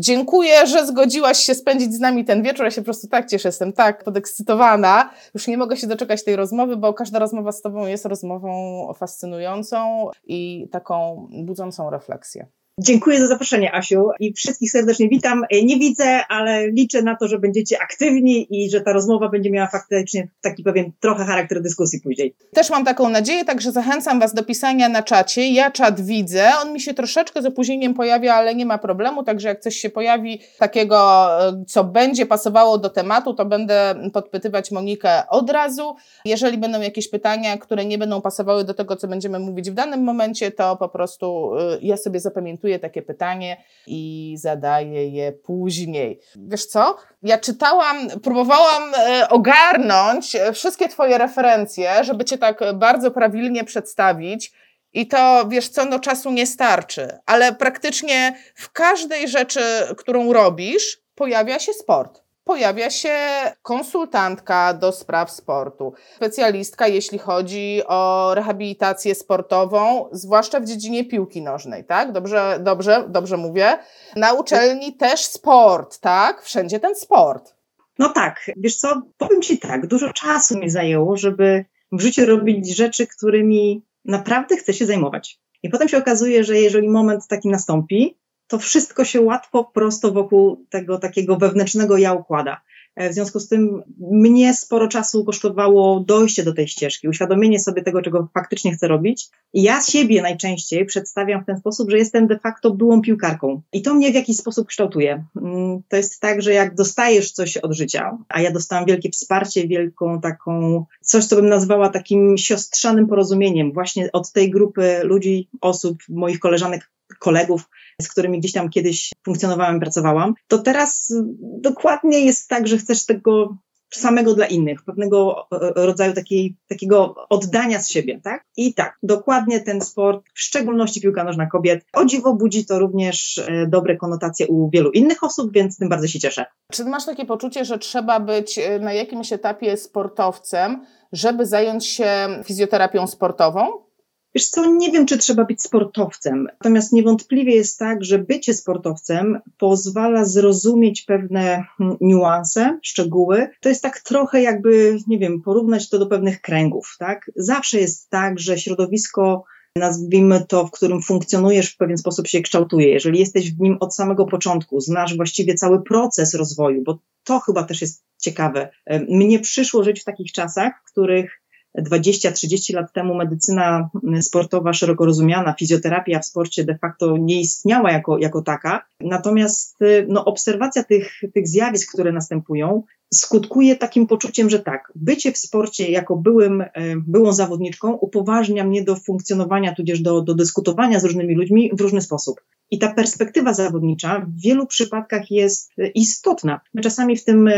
Dziękuję, że zgodziłaś się spędzić z nami ten wieczór. Ja się po prostu tak cieszę, jestem tak podekscytowana. Już nie mogę się doczekać tej rozmowy, bo każda rozmowa z Tobą jest rozmową fascynującą i taką budzącą refleksję. Dziękuję za zaproszenie, Asiu, i wszystkich serdecznie witam. Nie widzę, ale liczę na to, że będziecie aktywni i że ta rozmowa będzie miała faktycznie taki pewien trochę charakter dyskusji później. Też mam taką nadzieję, także zachęcam Was do pisania na czacie. Ja czat widzę, on mi się troszeczkę z opóźnieniem pojawia, ale nie ma problemu, także jak coś się pojawi takiego, co będzie pasowało do tematu, to będę podpytywać Monikę od razu. Jeżeli będą jakieś pytania, które nie będą pasowały do tego, co będziemy mówić w danym momencie, to po prostu y, ja sobie zapamiętuję takie pytanie i zadaję je później. Wiesz co? Ja czytałam, próbowałam e, ogarnąć e, wszystkie Twoje referencje, żeby Cię tak bardzo prawilnie przedstawić. I to, wiesz co, no czasu nie starczy, ale praktycznie w każdej rzeczy, którą robisz, pojawia się sport pojawia się konsultantka do spraw sportu, specjalistka, jeśli chodzi o rehabilitację sportową, zwłaszcza w dziedzinie piłki nożnej, tak? Dobrze, dobrze, dobrze mówię. Na uczelni też sport, tak? Wszędzie ten sport. No tak, wiesz co, powiem Ci tak, dużo czasu mi zajęło, żeby w życiu robić rzeczy, którymi naprawdę chcę się zajmować. I potem się okazuje, że jeżeli moment taki nastąpi, to wszystko się łatwo, prosto wokół tego takiego wewnętrznego ja układa. E, w związku z tym mnie sporo czasu kosztowało dojście do tej ścieżki, uświadomienie sobie tego, czego faktycznie chcę robić. Ja siebie najczęściej przedstawiam w ten sposób, że jestem de facto byłą piłkarką. I to mnie w jakiś sposób kształtuje. Mm, to jest tak, że jak dostajesz coś od życia, a ja dostałam wielkie wsparcie, wielką taką, coś, co bym nazwała takim siostrzanym porozumieniem, właśnie od tej grupy ludzi, osób, moich koleżanek, kolegów, z którymi gdzieś tam kiedyś funkcjonowałam, pracowałam, to teraz dokładnie jest tak, że chcesz tego samego dla innych, pewnego e, rodzaju takiej, takiego oddania z siebie, tak? I tak, dokładnie ten sport, w szczególności piłka nożna kobiet, o dziwo budzi to również e, dobre konotacje u wielu innych osób, więc tym bardzo się cieszę. Czy masz takie poczucie, że trzeba być e, na jakimś etapie sportowcem, żeby zająć się fizjoterapią sportową? Wiesz co, nie wiem, czy trzeba być sportowcem. Natomiast niewątpliwie jest tak, że bycie sportowcem pozwala zrozumieć pewne hmm, niuanse, szczegóły. To jest tak trochę jakby, nie wiem, porównać to do pewnych kręgów, tak? Zawsze jest tak, że środowisko nazwijmy to, w którym funkcjonujesz w pewien sposób się kształtuje. Jeżeli jesteś w nim od samego początku, znasz właściwie cały proces rozwoju, bo to chyba też jest ciekawe. Mnie przyszło żyć w takich czasach, w których 20-30 lat temu medycyna sportowa szeroko rozumiana, fizjoterapia w sporcie de facto nie istniała jako, jako taka. Natomiast no, obserwacja tych, tych zjawisk, które następują, skutkuje takim poczuciem, że tak, bycie w sporcie jako byłym, byłą zawodniczką upoważnia mnie do funkcjonowania, tudzież do, do dyskutowania z różnymi ludźmi w różny sposób. I ta perspektywa zawodnicza w wielu przypadkach jest istotna. My czasami w tym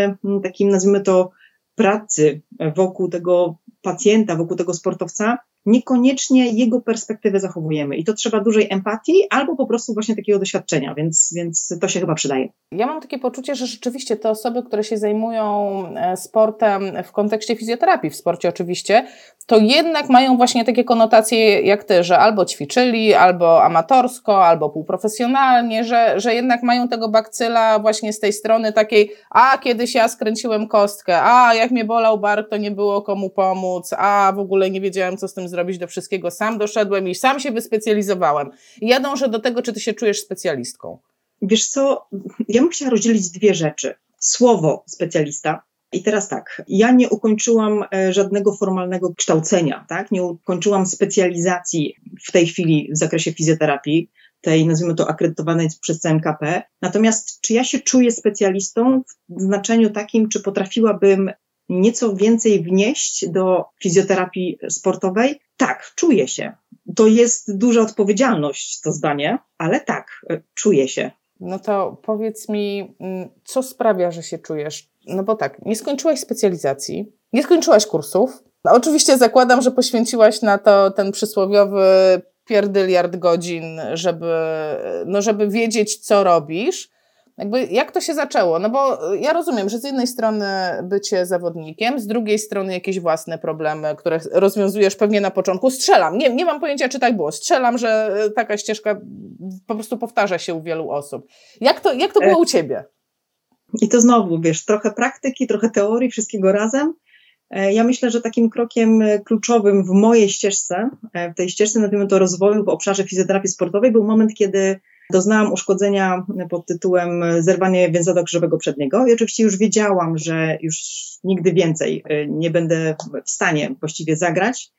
takim, nazwijmy to, pracy wokół tego pacjenta, wokół tego sportowca, niekoniecznie jego perspektywę zachowujemy. I to trzeba dużej empatii albo po prostu właśnie takiego doświadczenia, więc, więc to się chyba przydaje. Ja mam takie poczucie, że rzeczywiście te osoby, które się zajmują e, sportem w kontekście fizjoterapii, w sporcie oczywiście, to jednak mają właśnie takie konotacje jak ty, że albo ćwiczyli, albo amatorsko, albo półprofesjonalnie, że, że jednak mają tego bakcyla właśnie z tej strony takiej, a kiedyś ja skręciłem kostkę, a jak mnie bolał bark, to nie było komu pomóc, a w ogóle nie wiedziałem, co z tym zrobić, do wszystkiego sam doszedłem i sam się wyspecjalizowałem. I ja dążę do tego, czy ty się czujesz specjalistką. Wiesz co, ja bym chciała rozdzielić dwie rzeczy. Słowo specjalista i teraz tak, ja nie ukończyłam e, żadnego formalnego kształcenia, tak? Nie ukończyłam specjalizacji w tej chwili w zakresie fizjoterapii, tej nazwijmy to akredytowanej przez CMKP. Natomiast czy ja się czuję specjalistą w znaczeniu takim, czy potrafiłabym nieco więcej wnieść do fizjoterapii sportowej? Tak, czuję się. To jest duża odpowiedzialność, to zdanie, ale tak, e, czuję się. No to powiedz mi, mm, co sprawia, że się czujesz? No bo tak, nie skończyłaś specjalizacji, nie skończyłaś kursów. No oczywiście zakładam, że poświęciłaś na to ten przysłowiowy pierdyliard godzin, żeby, no żeby wiedzieć, co robisz. Jakby jak to się zaczęło? No bo ja rozumiem, że z jednej strony bycie zawodnikiem, z drugiej strony jakieś własne problemy, które rozwiązujesz pewnie na początku. Strzelam, nie, nie mam pojęcia, czy tak było. Strzelam, że taka ścieżka po prostu powtarza się u wielu osób. Jak to, jak to było u Ciebie? I to znowu, wiesz, trochę praktyki, trochę teorii, wszystkiego razem. E, ja myślę, że takim krokiem e, kluczowym w mojej ścieżce, e, w tej ścieżce nazwijmy to rozwoju w obszarze fizjoterapii sportowej, był moment, kiedy doznałam uszkodzenia pod tytułem zerwanie więzadła krzyżowego przedniego i oczywiście już wiedziałam, że już nigdy więcej nie będę w stanie właściwie zagrać.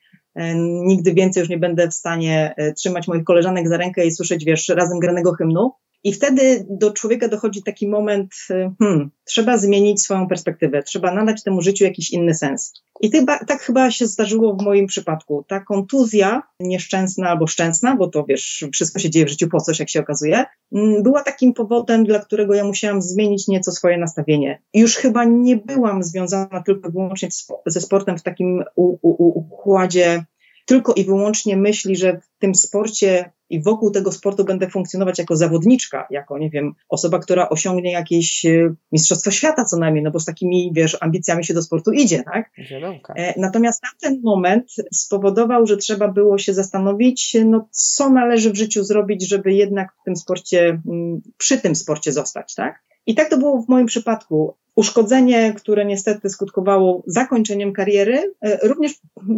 Nigdy więcej już nie będę w stanie trzymać moich koleżanek za rękę i słyszeć, wiesz, razem granego hymnu. I wtedy do człowieka dochodzi taki moment, y, hmm, trzeba zmienić swoją perspektywę, trzeba nadać temu życiu jakiś inny sens. I tak chyba się zdarzyło w moim przypadku. Ta kontuzja nieszczęsna albo szczęsna, bo to wiesz, wszystko się dzieje w życiu po coś, jak się okazuje, mm, była takim powodem, dla którego ja musiałam zmienić nieco swoje nastawienie. Już chyba nie byłam związana tylko i wyłącznie ze sportem w takim układzie tylko i wyłącznie myśli, że w tym sporcie i wokół tego sportu będę funkcjonować jako zawodniczka, jako, nie wiem, osoba, która osiągnie jakieś e, mistrzostwo świata co najmniej, no bo z takimi, wiesz, ambicjami się do sportu idzie, tak? Zielonka. E, natomiast tamten moment spowodował, że trzeba było się zastanowić, no co należy w życiu zrobić, żeby jednak w tym sporcie, mm, przy tym sporcie zostać, tak? I tak to było w moim przypadku. Uszkodzenie, które niestety skutkowało zakończeniem kariery, e, również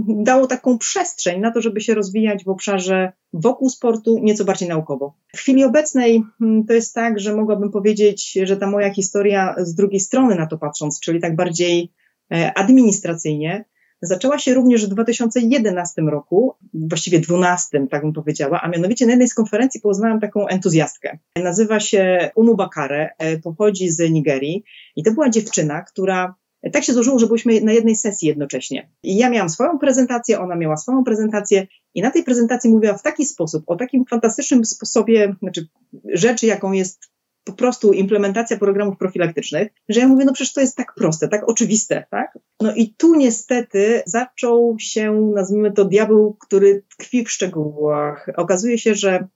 dało taką przestrzeń na to, żeby się rozwijać w obszarze wokół sportu nieco bardziej naukowo. W chwili obecnej mm, to jest tak, że mogłabym powiedzieć, że ta moja historia z drugiej strony na to patrząc, czyli tak bardziej e, administracyjnie, zaczęła się również w 2011 roku, właściwie 12, tak bym powiedziała, a mianowicie na jednej z konferencji poznałam taką entuzjastkę. Nazywa się Umu Bakare, e, pochodzi z Nigerii i to była dziewczyna, która tak się złożyło, że byliśmy na jednej sesji jednocześnie. I ja miałam swoją prezentację, ona miała swoją prezentację, i na tej prezentacji mówiła w taki sposób, o takim fantastycznym sposobie, znaczy rzeczy, jaką jest po prostu implementacja programów profilaktycznych, że ja mówię, no przecież to jest tak proste, tak oczywiste, tak? No i tu niestety zaczął się, nazwijmy to diabeł, który tkwi w szczegółach. Okazuje się, że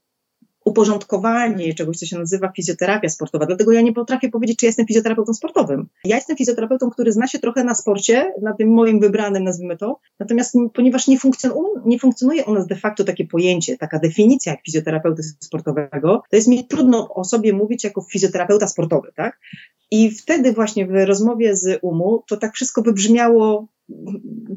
uporządkowanie czegoś, co się nazywa fizjoterapia sportowa. Dlatego ja nie potrafię powiedzieć, czy jestem fizjoterapeutą sportowym. Ja jestem fizjoterapeutą, który zna się trochę na sporcie, na tym moim wybranym, nazwijmy to. Natomiast ponieważ nie, funkcjon nie funkcjonuje u nas de facto takie pojęcie, taka definicja jak fizjoterapeuty sportowego, to jest mi trudno o sobie mówić jako fizjoterapeuta sportowy, tak? I wtedy właśnie w rozmowie z UMU to tak wszystko wybrzmiało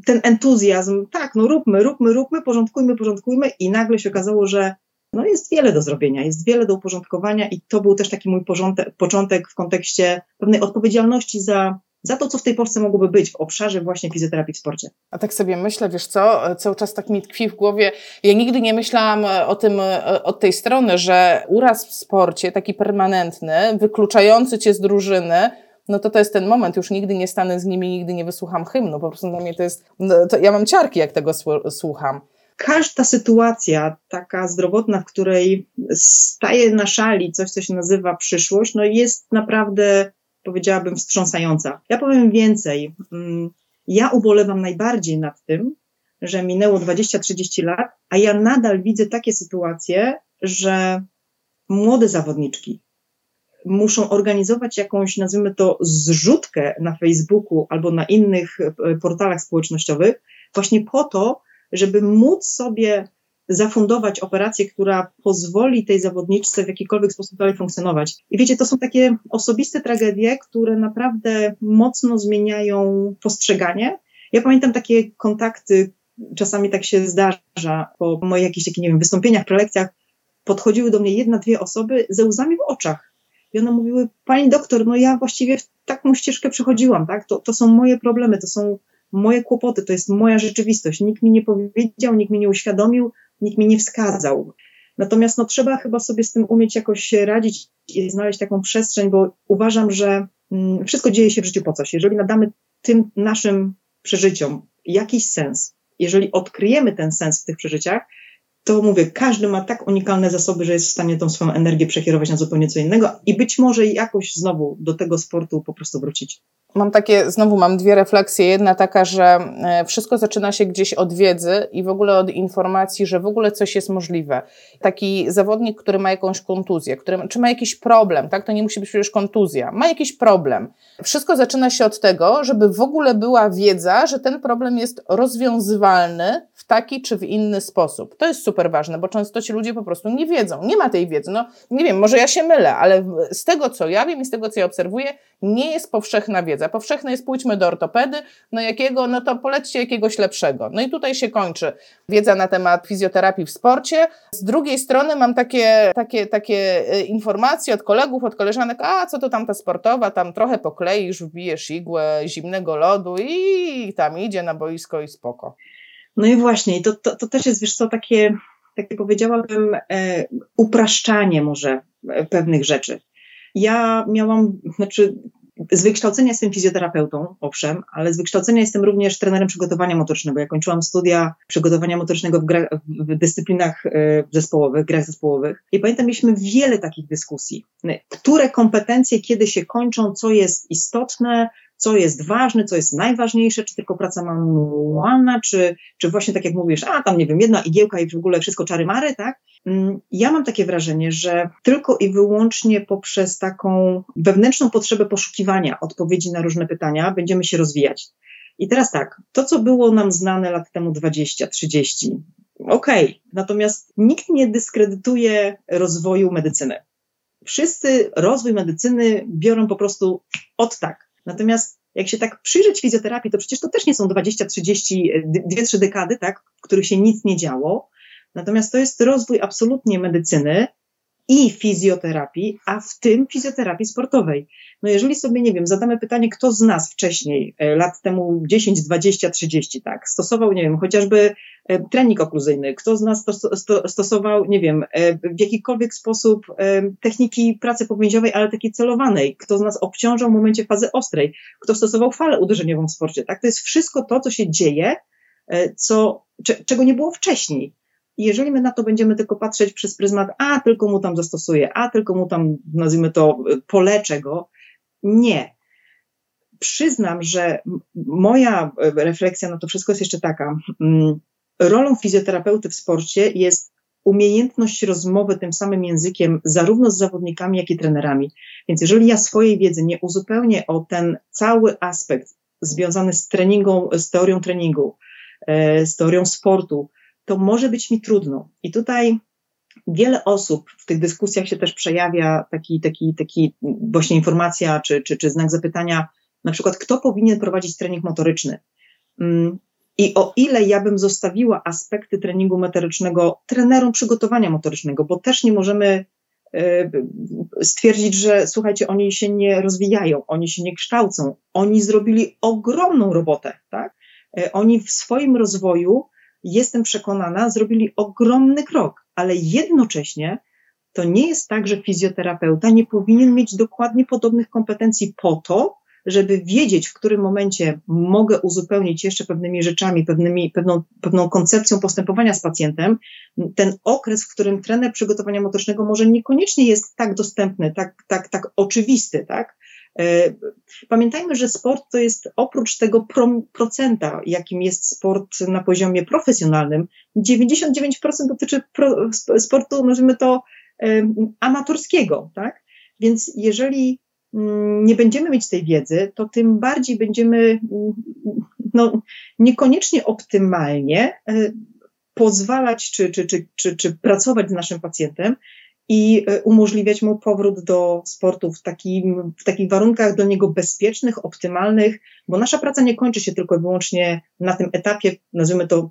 ten entuzjazm, tak, no róbmy, róbmy, róbmy, porządkujmy, porządkujmy i nagle się okazało, że no jest wiele do zrobienia, jest wiele do uporządkowania i to był też taki mój porządek, początek w kontekście pewnej odpowiedzialności za, za to, co w tej Polsce mogłoby być w obszarze właśnie fizjoterapii w sporcie. A tak sobie myślę, wiesz co, cały czas tak mi tkwi w głowie, ja nigdy nie myślałam o tym od tej strony, że uraz w sporcie, taki permanentny, wykluczający cię z drużyny, no to to jest ten moment, już nigdy nie stanę z nimi, nigdy nie wysłucham hymnu, po prostu dla mnie to jest, no, to ja mam ciarki, jak tego słucham każda sytuacja taka zdrowotna, w której staje na szali coś, co się nazywa przyszłość, no jest naprawdę, powiedziałabym, wstrząsająca. Ja powiem więcej. Mm, ja ubolewam najbardziej nad tym, że minęło 20-30 lat, a ja nadal widzę takie sytuacje, że młode zawodniczki muszą organizować jakąś, nazwijmy to, zrzutkę na Facebooku albo na innych e, portalach społecznościowych, właśnie po to, żeby móc sobie zafundować operację, która pozwoli tej zawodniczce w jakikolwiek sposób dalej funkcjonować. I wiecie, to są takie osobiste tragedie, które naprawdę mocno zmieniają postrzeganie. Ja pamiętam takie kontakty, czasami tak się zdarza, po moich jakichś takich, nie wiem, wystąpieniach, prelekcjach, podchodziły do mnie jedna, dwie osoby ze łzami w oczach. I one mówiły, pani doktor, no ja właściwie w taką ścieżkę przechodziłam, tak? To, to są moje problemy, to są moje kłopoty, to jest moja rzeczywistość. Nikt mi nie powiedział, nikt mi nie uświadomił, nikt mi nie wskazał. Natomiast no, trzeba chyba sobie z tym umieć jakoś radzić i znaleźć taką przestrzeń, bo uważam, że mm, wszystko dzieje się w życiu po coś. Jeżeli nadamy tym naszym przeżyciom jakiś sens, jeżeli odkryjemy ten sens w tych przeżyciach, to mówię, każdy ma tak unikalne zasoby, że jest w stanie tą swoją energię przekierować na zupełnie co innego i być może jakoś znowu do tego sportu po prostu wrócić. Mam takie, znowu mam dwie refleksje. Jedna taka, że e, wszystko zaczyna się gdzieś od wiedzy i w ogóle od informacji, że w ogóle coś jest możliwe. Taki zawodnik, który ma jakąś kontuzję, który, czy ma jakiś problem, tak? To nie musi być przecież kontuzja, ma jakiś problem. Wszystko zaczyna się od tego, żeby w ogóle była wiedza, że ten problem jest rozwiązywalny w taki czy w inny sposób. To jest super ważne, bo często ci ludzie po prostu nie wiedzą, nie ma tej wiedzy. No nie wiem, może ja się mylę, ale z tego co ja wiem i z tego co ja obserwuję, nie jest powszechna wiedza. Powszechne jest pójdźmy do ortopedy, no jakiego, no to polećcie jakiegoś lepszego. No i tutaj się kończy wiedza na temat fizjoterapii w sporcie. Z drugiej strony mam takie, takie, takie e, informacje od kolegów, od koleżanek, a co to tam ta sportowa, tam trochę pokleisz, wbijesz igłę zimnego lodu i tam idzie na boisko i spoko. No i właśnie, to, to, to też jest, wiesz co, takie, takie powiedziałabym, e, upraszczanie może e, pewnych rzeczy. Ja miałam, znaczy z wykształcenia jestem fizjoterapeutą, owszem, ale z wykształcenia jestem również trenerem przygotowania motorycznego. Ja kończyłam studia przygotowania motorycznego w, w dyscyplinach e, zespołowych, grach zespołowych. I pamiętam, mieliśmy wiele takich dyskusji. Które kompetencje kiedy się kończą, co jest istotne, co jest ważne, co jest najważniejsze, czy tylko praca manualna, czy, czy właśnie tak jak mówisz, a tam nie wiem, jedna igiełka i w ogóle wszystko czary mary, tak? Mm, ja mam takie wrażenie, że tylko i wyłącznie poprzez taką wewnętrzną potrzebę poszukiwania odpowiedzi na różne pytania będziemy się rozwijać. I teraz tak, to co było nam znane lat temu 20, 30, okej, okay. natomiast nikt nie dyskredytuje rozwoju medycyny. Wszyscy rozwój medycyny biorą po prostu od tak. Natomiast jak się tak przyjrzeć fizjoterapii, to przecież to też nie są 20, 30, 2-3 dekady, tak, w których się nic nie działo. Natomiast to jest rozwój absolutnie medycyny i fizjoterapii, a w tym fizjoterapii sportowej. No jeżeli sobie, nie wiem, zadamy pytanie, kto z nas wcześniej, e, lat temu 10, 20, 30, tak, stosował, nie wiem, chociażby e, trening okluzyjny, kto z nas stosował, nie wiem, e, w jakikolwiek sposób techniki pracy powięziowej, ale takiej celowanej, kto z nas obciążał w momencie fazy ostrej, kto stosował falę uderzeniową w sporcie, tak, to jest wszystko to, co się dzieje, co, czego nie było wcześniej. Jeżeli my na to będziemy tylko patrzeć przez pryzmat, a tylko mu tam zastosuję, a tylko mu tam, nazwijmy to, poleczę go, nie. Przyznam, że moja refleksja na to wszystko jest jeszcze taka. Mm, rolą fizjoterapeuty w sporcie jest umiejętność rozmowy tym samym językiem, zarówno z zawodnikami, jak i trenerami. Więc jeżeli ja swojej wiedzy nie uzupełnię o ten cały aspekt związany z treningą, z teorią treningu, e, z teorią sportu, to może być mi trudno. I tutaj wiele osób w tych dyskusjach się też przejawia taki, taki, taki właśnie informacja czy, czy, czy znak zapytania, na przykład kto powinien prowadzić trening motoryczny. Mm, I o ile ja bym zostawiła aspekty treningu motorycznego trenerom przygotowania motorycznego, bo też nie możemy e, stwierdzić, że słuchajcie, oni się nie rozwijają, oni się nie kształcą, oni zrobili ogromną robotę, tak? E, oni w swoim rozwoju jestem przekonana, zrobili ogromny krok, ale jednocześnie to nie jest tak, że fizjoterapeuta nie powinien mieć dokładnie podobnych kompetencji po to, żeby wiedzieć, w którym momencie mogę uzupełnić jeszcze pewnymi rzeczami, pewnymi, pewną, pewną koncepcją postępowania z pacjentem, ten okres, w którym trener przygotowania motorycznego może niekoniecznie jest tak dostępny, tak, tak, tak oczywisty, tak? E, pamiętajmy, że sport to jest oprócz tego procenta, jakim jest sport na poziomie profesjonalnym, 99% dotyczy sportu, nazwijmy to amatorskiego, tak? Więc jeżeli mm, nie będziemy mieć tej wiedzy, to tym bardziej będziemy mm, no, niekoniecznie optymalnie e, pozwalać czy, czy, czy, czy, czy pracować z naszym pacjentem, i e, umożliwiać mu powrót do sportu w, takim, w takich warunkach dla niego bezpiecznych, optymalnych, bo nasza praca nie kończy się tylko i wyłącznie na tym etapie, nazwijmy to,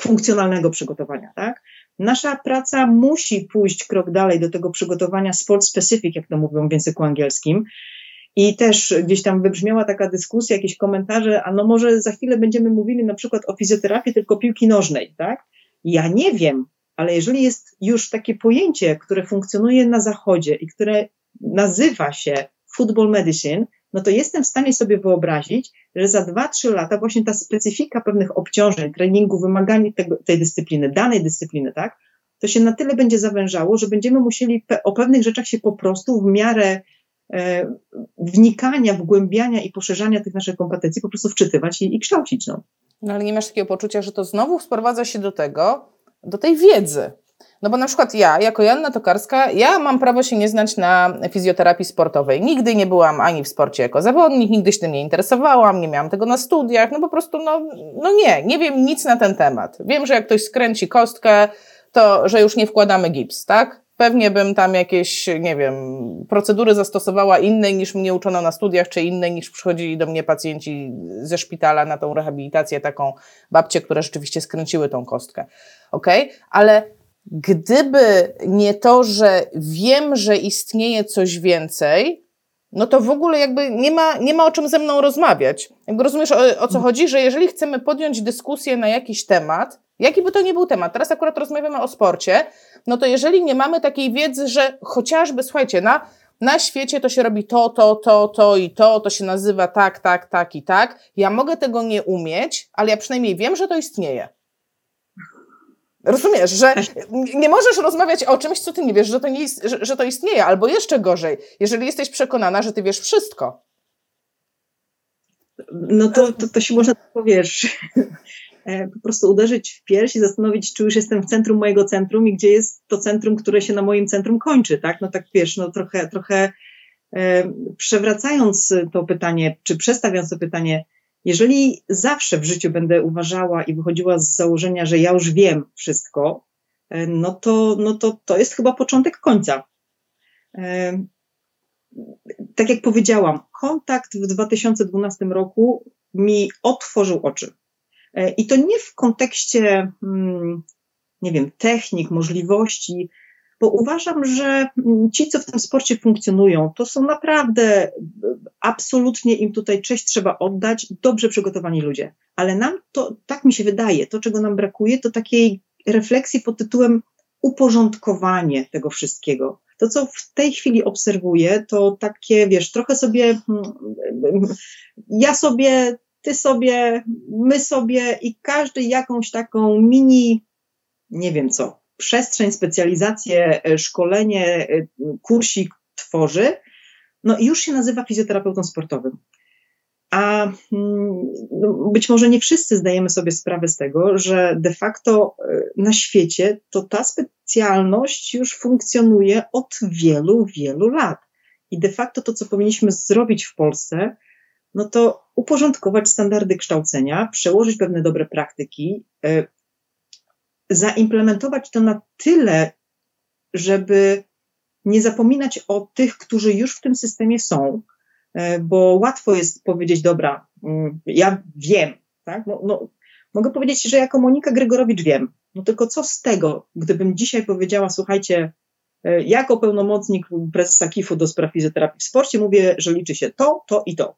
funkcjonalnego przygotowania, tak? Nasza praca musi pójść krok dalej do tego przygotowania sport specific, jak to mówią w języku angielskim. I też gdzieś tam wybrzmiała taka dyskusja, jakieś komentarze, a no może za chwilę będziemy mówili na przykład o fizjoterapii tylko piłki nożnej, tak? Ja nie wiem, ale jeżeli jest już takie pojęcie, które funkcjonuje na Zachodzie i które nazywa się football medicine, no to jestem w stanie sobie wyobrazić, że za 2-3 lata właśnie ta specyfika pewnych obciążeń, treningu, wymagań tego, tej dyscypliny, danej dyscypliny, tak, to się na tyle będzie zawężało, że będziemy musieli pe o pewnych rzeczach się po prostu w miarę e, wnikania, wgłębiania i poszerzania tych naszych kompetencji po prostu wczytywać i, i kształcić. No. no ale nie masz takiego poczucia, że to znowu sprowadza się do tego, do tej wiedzy. No bo na przykład ja, jako Janna Tokarska, ja mam prawo się nie znać na fizjoterapii sportowej. Nigdy nie byłam ani w sporcie jako zawodnik, nigdy się tym nie interesowałam, nie miałam tego na studiach, no po prostu, no, no nie, nie wiem nic na ten temat. Wiem, że jak ktoś skręci kostkę, to, że już nie wkładamy gips, tak? Pewnie bym tam jakieś, nie wiem, procedury zastosowała innej niż mnie uczono na studiach, czy innej niż przychodzili do mnie pacjenci ze szpitala na tą rehabilitację, taką babcie, które rzeczywiście skręciły tą kostkę. Ok? Ale gdyby nie to, że wiem, że istnieje coś więcej, no to w ogóle jakby nie ma, nie ma o czym ze mną rozmawiać. Jakby rozumiesz o, o co chodzi, że jeżeli chcemy podjąć dyskusję na jakiś temat, jaki by to nie był temat, teraz akurat rozmawiamy o sporcie, no to jeżeli nie mamy takiej wiedzy, że chociażby, słuchajcie, na, na świecie to się robi to, to, to, to i to, to się nazywa tak, tak, tak i tak, ja mogę tego nie umieć, ale ja przynajmniej wiem, że to istnieje. Rozumiesz, że nie możesz rozmawiać o czymś, co ty nie wiesz, że to, nie jest, że, to istnieje, albo jeszcze gorzej, jeżeli jesteś przekonana, że ty wiesz wszystko. No to, to, to się można powiesz, e, po prostu uderzyć w pierś i zastanowić, czy już jestem w centrum mojego centrum i gdzie jest to centrum, które się na moim centrum kończy, tak? No tak wiesz, no trochę, trochę e, przewracając to pytanie, czy przestawiając to pytanie, jeżeli zawsze w życiu będę uważała i wychodziła z założenia, że ja już wiem wszystko, e, no to, no to, to jest chyba początek końca. E, tak jak powiedziałam, kontakt w 2012 roku mi otworzył oczy. E, I to nie w kontekście, hmm, nie wiem, technik, możliwości, bo uważam, że mm, ci, co w tym sporcie funkcjonują, to są naprawdę absolutnie im tutaj cześć trzeba oddać, dobrze przygotowani ludzie. Ale nam to, tak mi się wydaje, to czego nam brakuje, to takiej refleksji pod tytułem uporządkowanie tego wszystkiego. To, co w tej chwili obserwuję, to takie, wiesz, trochę sobie, mm, ja sobie, ty sobie, my sobie i każdy jakąś taką mini, nie wiem co, przestrzeń, specjalizację, e, szkolenie, e, kursik tworzy, no i już się nazywa fizjoterapeutą sportowym. A mm, no, być może nie wszyscy zdajemy sobie sprawę z tego, że de facto e, na świecie to ta specjalność już funkcjonuje od wielu, wielu lat. I de facto to, co powinniśmy zrobić w Polsce, no to uporządkować standardy kształcenia, przełożyć pewne dobre praktyki, zaimplementować to na tyle, żeby nie zapominać o tych, którzy już w tym systemie są, e, bo łatwo jest powiedzieć, dobra, mm, ja wiem, tak? No, no, mogę powiedzieć, że jako Monika Gregorowicz wiem. No tylko co z tego, gdybym dzisiaj powiedziała, słuchajcie, e, jako pełnomocnik prezesa KIF-u do spraw fizjoterapii w sporcie mówię, że liczy się to, to i to.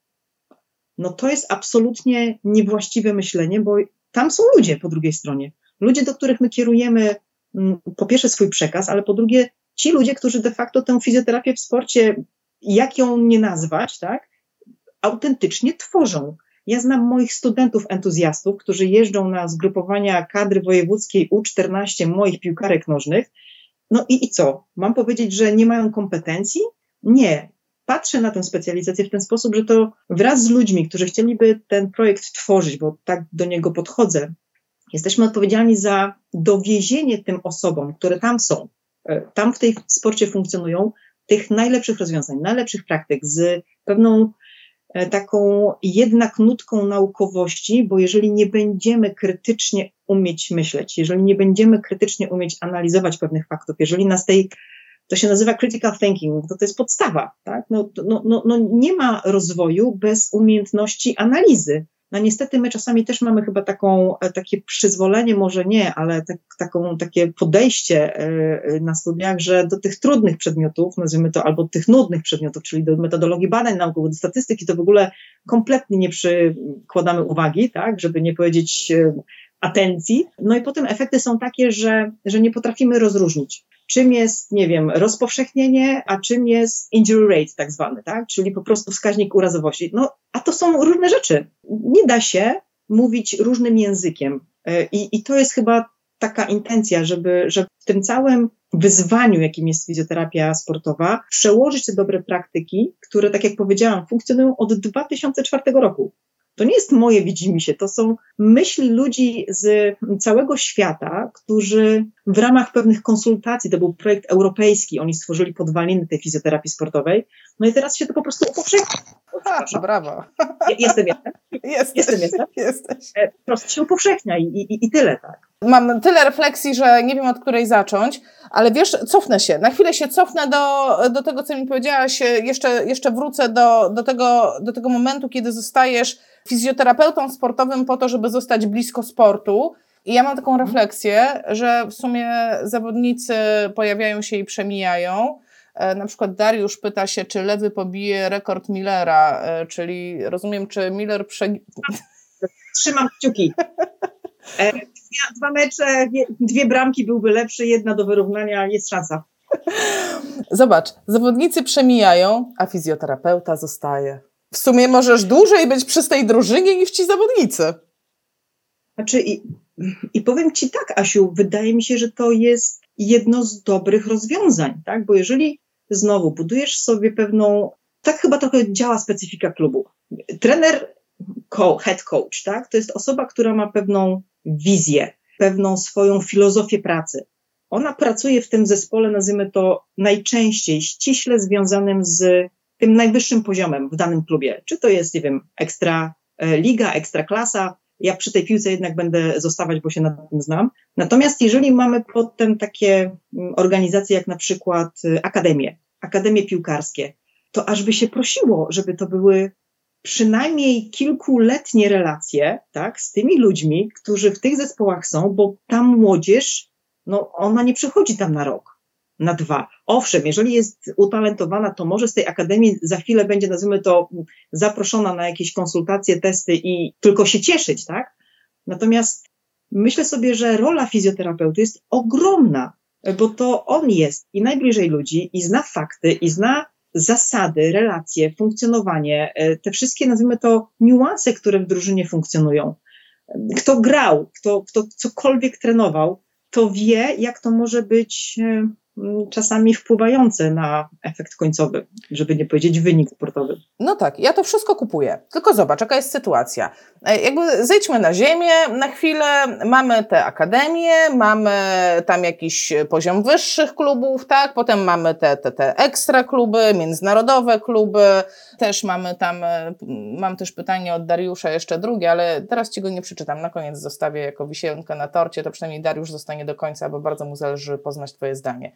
No to jest absolutnie niewłaściwe myślenie, bo tam są ludzie po drugiej stronie ludzie, do których my kierujemy mm, po pierwsze swój przekaz, ale po drugie ci ludzie, którzy de facto tę fizjoterapię w sporcie, jak ją nie nazwać, tak, autentycznie tworzą. Ja znam moich studentów entuzjastów, którzy jeżdżą na zgrupowania kadry wojewódzkiej U14 moich piłkarek nożnych. No i, i co? Mam powiedzieć, że nie mają kompetencji? Nie. Patrzę na tę specjalizację w ten sposób, że to wraz z ludźmi, którzy chcieliby ten projekt tworzyć, bo tak do niego podchodzę, Jesteśmy odpowiedzialni za dowiezienie tym osobom, które tam są, e, tam w tej sporcie funkcjonują, tych najlepszych rozwiązań, najlepszych praktyk z pewną e, taką jednak nutką naukowości, bo jeżeli nie będziemy krytycznie umieć myśleć, jeżeli nie będziemy krytycznie umieć analizować pewnych faktów, jeżeli nas tej, to się nazywa critical thinking, to to jest podstawa, tak? No, no, no, no nie ma rozwoju bez umiejętności analizy. No niestety my czasami też mamy chyba taką, e, takie przyzwolenie, może nie, ale tak, taką, takie podejście e, e, na studiach, że do tych trudnych przedmiotów, nazwijmy to, albo tych nudnych przedmiotów, czyli do metodologii badań naukowych, do statystyki, to w ogóle kompletnie nie przykładamy uwagi, tak, żeby nie powiedzieć atencji. No i potem efekty są takie, że, że nie potrafimy rozróżnić czym jest, nie wiem, rozpowszechnienie, a czym jest injury rate tak zwany, tak? Czyli po prostu wskaźnik urazowości. No, a to są różne rzeczy. Nie da się mówić różnym językiem. E, I, i to jest chyba taka intencja, żeby, żeby w tym całym wyzwaniu, jakim jest fizjoterapia sportowa, przełożyć te dobre praktyki, które, tak jak powiedziałam, funkcjonują od 2004 roku To nie jest moje widzimy się, to są myśli ludzi z całego świata, którzy w ramach pewnych konsultacji, to był projekt europejski, oni stworzyli podwaliny tej fizjoterapii sportowej, no i teraz się to po prostu upowszechnia. brawo. Jestem, jestem. Jesteś, jestem, jestem. Jesteś. E, po prostu się upowszechnia i, i, i tyle, tak. Mam tyle refleksji, że nie wiem od której zacząć, ale wiesz, cofnę się. Na chwilę się cofnę do, do tego, co mi powiedziałaś. Jeszcze, jeszcze wrócę do, do, tego, do tego momentu, kiedy zostajesz fizjoterapeutą sportowym po to, żeby zostać blisko sportu. I ja mam taką refleksję, że w sumie zawodnicy pojawiają się i przemijają. E, na przykład Dariusz pyta się, czy lewy pobije rekord Millera, e, czyli rozumiem, czy Miller prze... Trzymam kciuki. E, dwa, dwa mecze, dwie bramki byłby lepszy, jedna do wyrównania, jest szansa. Zobacz, zawodnicy przemijają, a fizjoterapeuta zostaje. W sumie możesz dłużej być przy tej drużynie niż ci zawodnicy. Znaczy, i, i powiem ci tak, Asiu, wydaje mi się, że to jest jedno z dobrych rozwiązań, tak? Bo jeżeli znowu budujesz sobie pewną, tak chyba trochę działa specyfika klubu. Trener, head coach, tak? To jest osoba, która ma pewną wizję, pewną swoją filozofię pracy. Ona pracuje w tym zespole, nazwijmy to najczęściej ściśle związanym z tym najwyższym poziomem w danym klubie. Czy to jest, nie wiem, ekstra e, liga, ekstra klasa. Ja przy tej piłce jednak będę zostawać, bo się na tym znam. Natomiast jeżeli mamy potem takie mm, organizacje jak na przykład e, akademie, akademie piłkarskie, to aż by się prosiło, żeby to były przynajmniej kilkuletnie relacje, tak, z tymi ludźmi, którzy w tych zespołach są, bo ta młodzież, no, ona nie przychodzi tam na rok, na dwa. Owszem, jeżeli jest utalentowana, to może z tej akademii za chwilę będzie, nazwijmy to, zaproszona na jakieś konsultacje, testy i tylko się cieszyć, tak? Natomiast myślę sobie, że rola fizjoterapeuty jest ogromna, bo to on jest i najbliżej ludzi, i zna fakty, i zna zasady, relacje, funkcjonowanie, e, te wszystkie, nazwijmy to, niuanse, które w drużynie funkcjonują. Kto grał, kto, kto cokolwiek trenował, to wie, jak to może być e, czasami wpływające na efekt końcowy, żeby nie powiedzieć wynik sportowy. No tak, ja to wszystko kupuję. Tylko zobacz, jaka jest sytuacja. E, jakby zejdźmy na ziemię na chwilę, mamy te akademie, mamy tam jakiś poziom wyższych klubów, tak? Potem mamy te, te, te ekstra kluby, międzynarodowe kluby, też mamy tam, e, mam też pytanie od Dariusza, jeszcze drugie, ale teraz Ci go nie przeczytam, na koniec zostawię jako wisienkę na torcie, to przynajmniej Dariusz zostanie do końca, bo bardzo mu zależy poznać Twoje zdanie.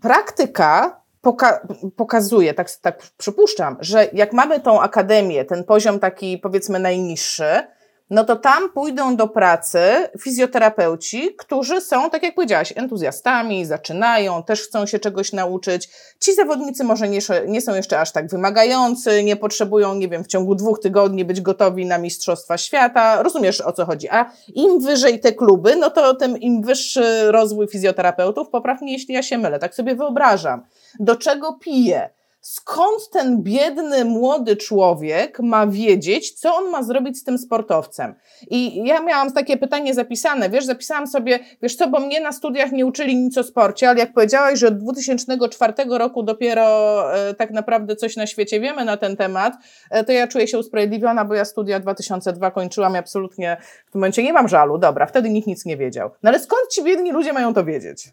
Praktyka poka pokazuje, tak, tak przypuszczam, że jak mamy tą akademię, ten poziom taki powiedzmy najniższy, no to tam pójdą do pracy fizjoterapeuci, którzy są, tak jak powiedziałaś, entuzjastami, zaczynają, też chcą się czegoś nauczyć. Ci zawodnicy może nie, nie są jeszcze aż tak wymagający, nie potrzebują, nie wiem, w ciągu dwóch tygodni być gotowi na Mistrzostwa Świata. Rozumiesz o co chodzi. A im wyżej te kluby, no to tym im wyższy rozwój fizjoterapeutów, poprawnie jeśli ja się mylę, tak sobie wyobrażam. Do czego pije? Skąd ten biedny młody człowiek ma wiedzieć, co on ma zrobić z tym sportowcem? I ja miałam takie pytanie zapisane, wiesz, zapisałam sobie, wiesz co, bo mnie na studiach nie uczyli nic o sporcie, ale jak powiedziałaś, że od 2004 roku dopiero e, tak naprawdę coś na świecie wiemy na ten temat, e, to ja czuję się usprawiedliwiona, bo ja studia 2002 kończyłam i absolutnie w tym momencie nie mam żalu. Dobra, wtedy nikt nic nie wiedział. No ale skąd ci biedni ludzie mają to wiedzieć?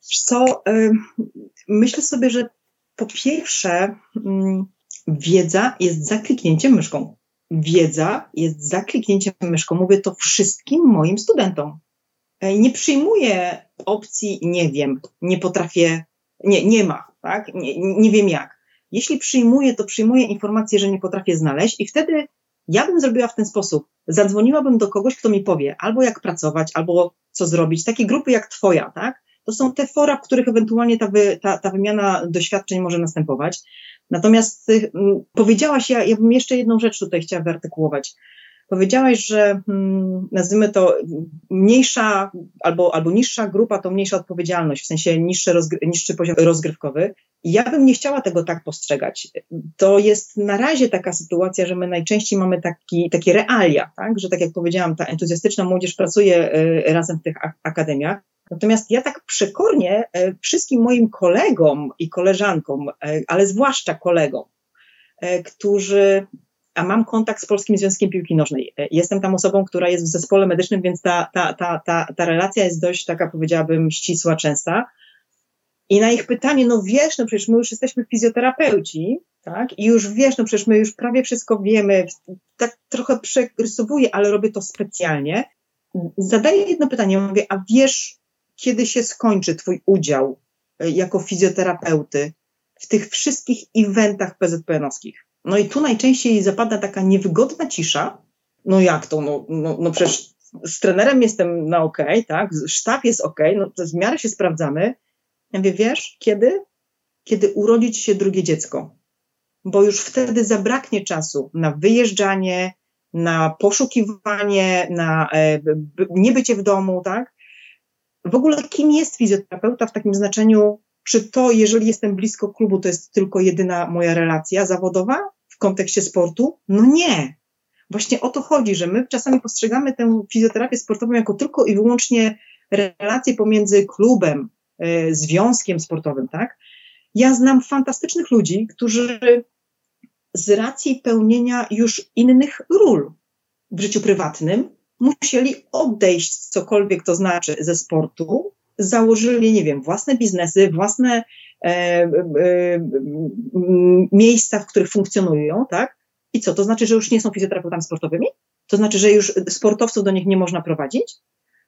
Co, y, myślę sobie, że po pierwsze, mm, wiedza jest zakliknięciem myszką. Wiedza jest zakliknięciem myszką. Mówię to wszystkim moim studentom. E, nie przyjmuję opcji nie wiem, nie potrafię, nie, nie ma, tak? Nie, nie wiem jak. Jeśli przyjmuję, to przyjmuję informację, że nie potrafię znaleźć i wtedy ja bym zrobiła w ten sposób. Zadzwoniłabym do kogoś, kto mi powie albo jak pracować, albo co zrobić. Takie grupy jak twoja, tak? To są te fora, w których ewentualnie ta, wy, ta, ta wymiana doświadczeń może następować. Natomiast y, powiedziałaś, ja, ja bym jeszcze jedną rzecz tutaj chciała wyartykułować. Powiedziałaś, że hmm, nazwijmy to mniejsza albo, albo niższa grupa to mniejsza odpowiedzialność, w sensie niższy, rozgry, niższy poziom rozgrywkowy. Ja bym nie chciała tego tak postrzegać. To jest na razie taka sytuacja, że my najczęściej mamy taki, takie realia, tak? że tak jak powiedziałam, ta entuzjastyczna młodzież pracuje y, razem w tych akademiach, Natomiast ja tak przekornie e, wszystkim moim kolegom i koleżankom, e, ale zwłaszcza kolegom, e, którzy a mam kontakt z Polskim Związkiem Piłki Nożnej. Jestem tam osobą, która jest w zespole medycznym, więc ta, ta, ta, ta, ta relacja jest dość taka, powiedziałabym, ścisła, częsta. I na ich pytanie, no wiesz, no przecież my już jesteśmy fizjoterapeuci, tak? I już wiesz, no przecież my już prawie wszystko wiemy, tak trochę przerysowuję, ale robię to specjalnie. Zadaję jedno pytanie, mówię, a wiesz, kiedy się skończy Twój udział e, jako fizjoterapeuty w tych wszystkich eventach PZPN-owskich? No i tu najczęściej zapada taka niewygodna cisza. No jak to? No, no, no przecież z trenerem jestem na OK, tak? Sztab jest OK, no to w miarę się sprawdzamy. Ja mówię, wiesz, kiedy? Kiedy urodzić się drugie dziecko. Bo już wtedy zabraknie czasu na wyjeżdżanie, na poszukiwanie, na e, niebycie w domu, tak? W ogóle kim jest fizjoterapeuta w takim znaczeniu, czy to, jeżeli jestem blisko klubu, to jest tylko jedyna moja relacja zawodowa w kontekście sportu? No nie. Właśnie o to chodzi, że my czasami postrzegamy tę fizjoterapię sportową jako tylko i wyłącznie relację pomiędzy klubem, y, związkiem sportowym, tak? Ja znam fantastycznych ludzi, którzy z racji pełnienia już innych ról w życiu prywatnym musieli odejść, cokolwiek to znaczy, ze sportu, założyli, nie wiem, własne biznesy, własne e, e, miejsca, w których funkcjonują, tak? I co, to znaczy, że już nie są fizjoterapeutami sportowymi? To znaczy, że już sportowców do nich nie można prowadzić?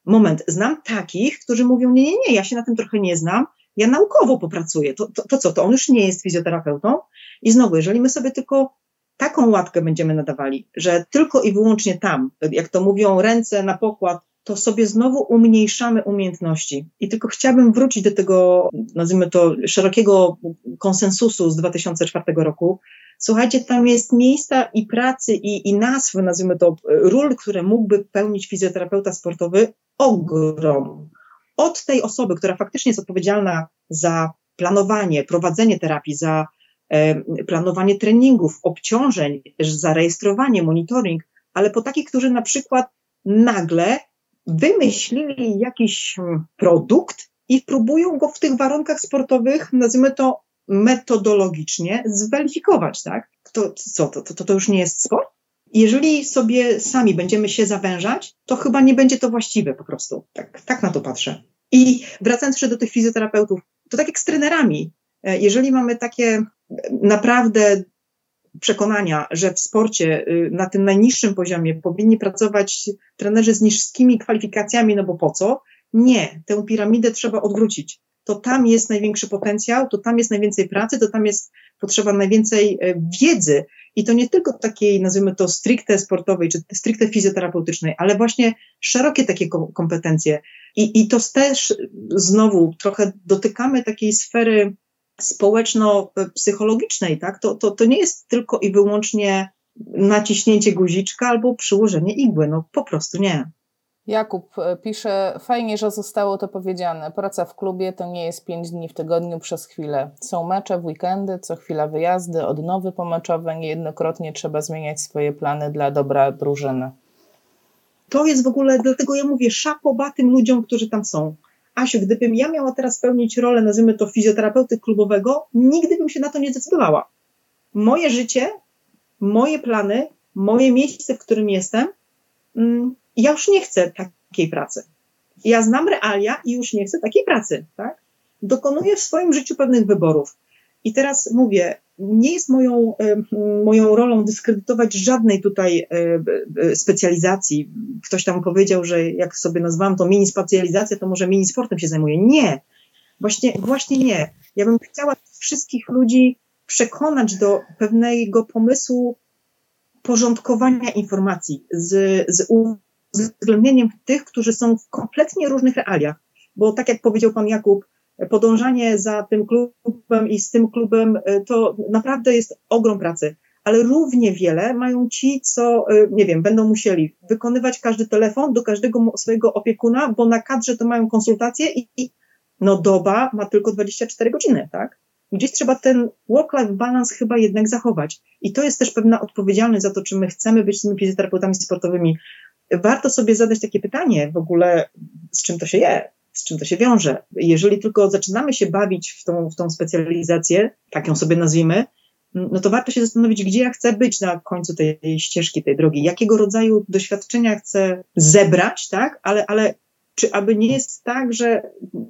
Moment, znam takich, którzy mówią, nie, nie, nie, ja się na tym trochę nie znam, ja naukowo popracuję. To, to, to co, to on już nie jest fizjoterapeutą? I znowu, jeżeli my sobie tylko taką łatkę będziemy nadawali, że tylko i wyłącznie tam, jak to mówią, ręce na pokład, to sobie znowu umniejszamy umiejętności. I tylko chciałabym wrócić do tego, nazwijmy to, szerokiego konsensusu z 2004 roku. Słuchajcie, tam jest miejsca i pracy, i, i nazw, nazwijmy to, ról, które mógłby pełnić fizjoterapeuta sportowy, ogrom. Od tej osoby, która faktycznie jest odpowiedzialna za planowanie, prowadzenie terapii, za planowanie treningów, obciążeń, zarejestrowanie, monitoring, ale po takich, którzy na przykład nagle wymyślili jakiś hmm, produkt i próbują go w tych warunkach sportowych, nazwijmy to metodologicznie, zweryfikować, tak? To co, to, to, to już nie jest sport? Jeżeli sobie sami będziemy się zawężać, to chyba nie będzie to właściwe po prostu. Tak, tak na to patrzę. I wracając jeszcze do tych fizjoterapeutów, to tak jak z trenerami. E, jeżeli mamy takie naprawdę przekonania, że w sporcie y, na tym najniższym poziomie powinni pracować trenerzy z niskimi kwalifikacjami, no bo po co? Nie, tę piramidę trzeba odwrócić. To tam jest największy potencjał, to tam jest najwięcej pracy, to tam jest potrzeba najwięcej e, wiedzy. I to nie tylko takiej, nazwijmy to, stricte sportowej, czy stricte fizjoterapeutycznej, ale właśnie szerokie takie kompetencje. I, i to też znowu trochę dotykamy takiej sfery społeczno-psychologicznej, tak? To, to, to nie jest tylko i wyłącznie naciśnięcie guziczka albo przyłożenie igły, no po prostu nie. Jakub e, pisze, fajnie, że zostało to powiedziane. Praca w klubie to nie jest pięć dni w tygodniu przez chwilę. Są mecze w weekendy, co chwila wyjazdy, odnowy pomeczowe, niejednokrotnie trzeba zmieniać swoje plany dla dobra drużyny. To jest w ogóle, dlatego ja mówię, szapoba tym ludziom, którzy tam są. Asiu, gdybym ja miała teraz pełnić rolę, nazwijmy to fizjoterapeuty klubowego, nigdy bym się na to nie zdecydowała. Moje życie, moje plany, moje miejsce, w którym jestem, mm, ja już nie chcę takiej pracy. Ja znam realia i już nie chcę takiej pracy, tak? Dokonuję w swoim życiu pewnych wyborów. I teraz mówię, nie jest moją, moją rolą dyskredytować żadnej tutaj specjalizacji. Ktoś tam powiedział, że jak sobie nazwałam to mini specjalizacja, to może mini sportem się zajmuje. Nie. Właśnie, właśnie nie. Ja bym chciała wszystkich ludzi przekonać do pewnego pomysłu porządkowania informacji z, z uwzględnieniem tych, którzy są w kompletnie różnych realiach. Bo tak jak powiedział pan Jakub, podążanie za tym klubem i z tym klubem e, to naprawdę jest ogrom pracy. Ale równie wiele mają ci, co, e, nie wiem, będą musieli wykonywać każdy telefon do każdego swojego opiekuna, bo na kadrze to mają konsultacje i, no doba ma tylko 24 godziny, tak? Gdzieś trzeba ten work-life balance chyba jednak zachować. I to jest też pewna odpowiedzialność za to, czy my chcemy być tymi fizjoterapeutami sportowymi. Warto sobie zadać takie pytanie w ogóle, z czym to się je, z czym to się wiąże. Jeżeli tylko zaczynamy się bawić w tą, w tą specjalizację, tak ją sobie nazwijmy, no to warto się zastanowić, gdzie ja chcę być na końcu tej ścieżki, tej drogi, jakiego rodzaju doświadczenia chcę zebrać, tak, ale, ale czy aby nie jest tak, że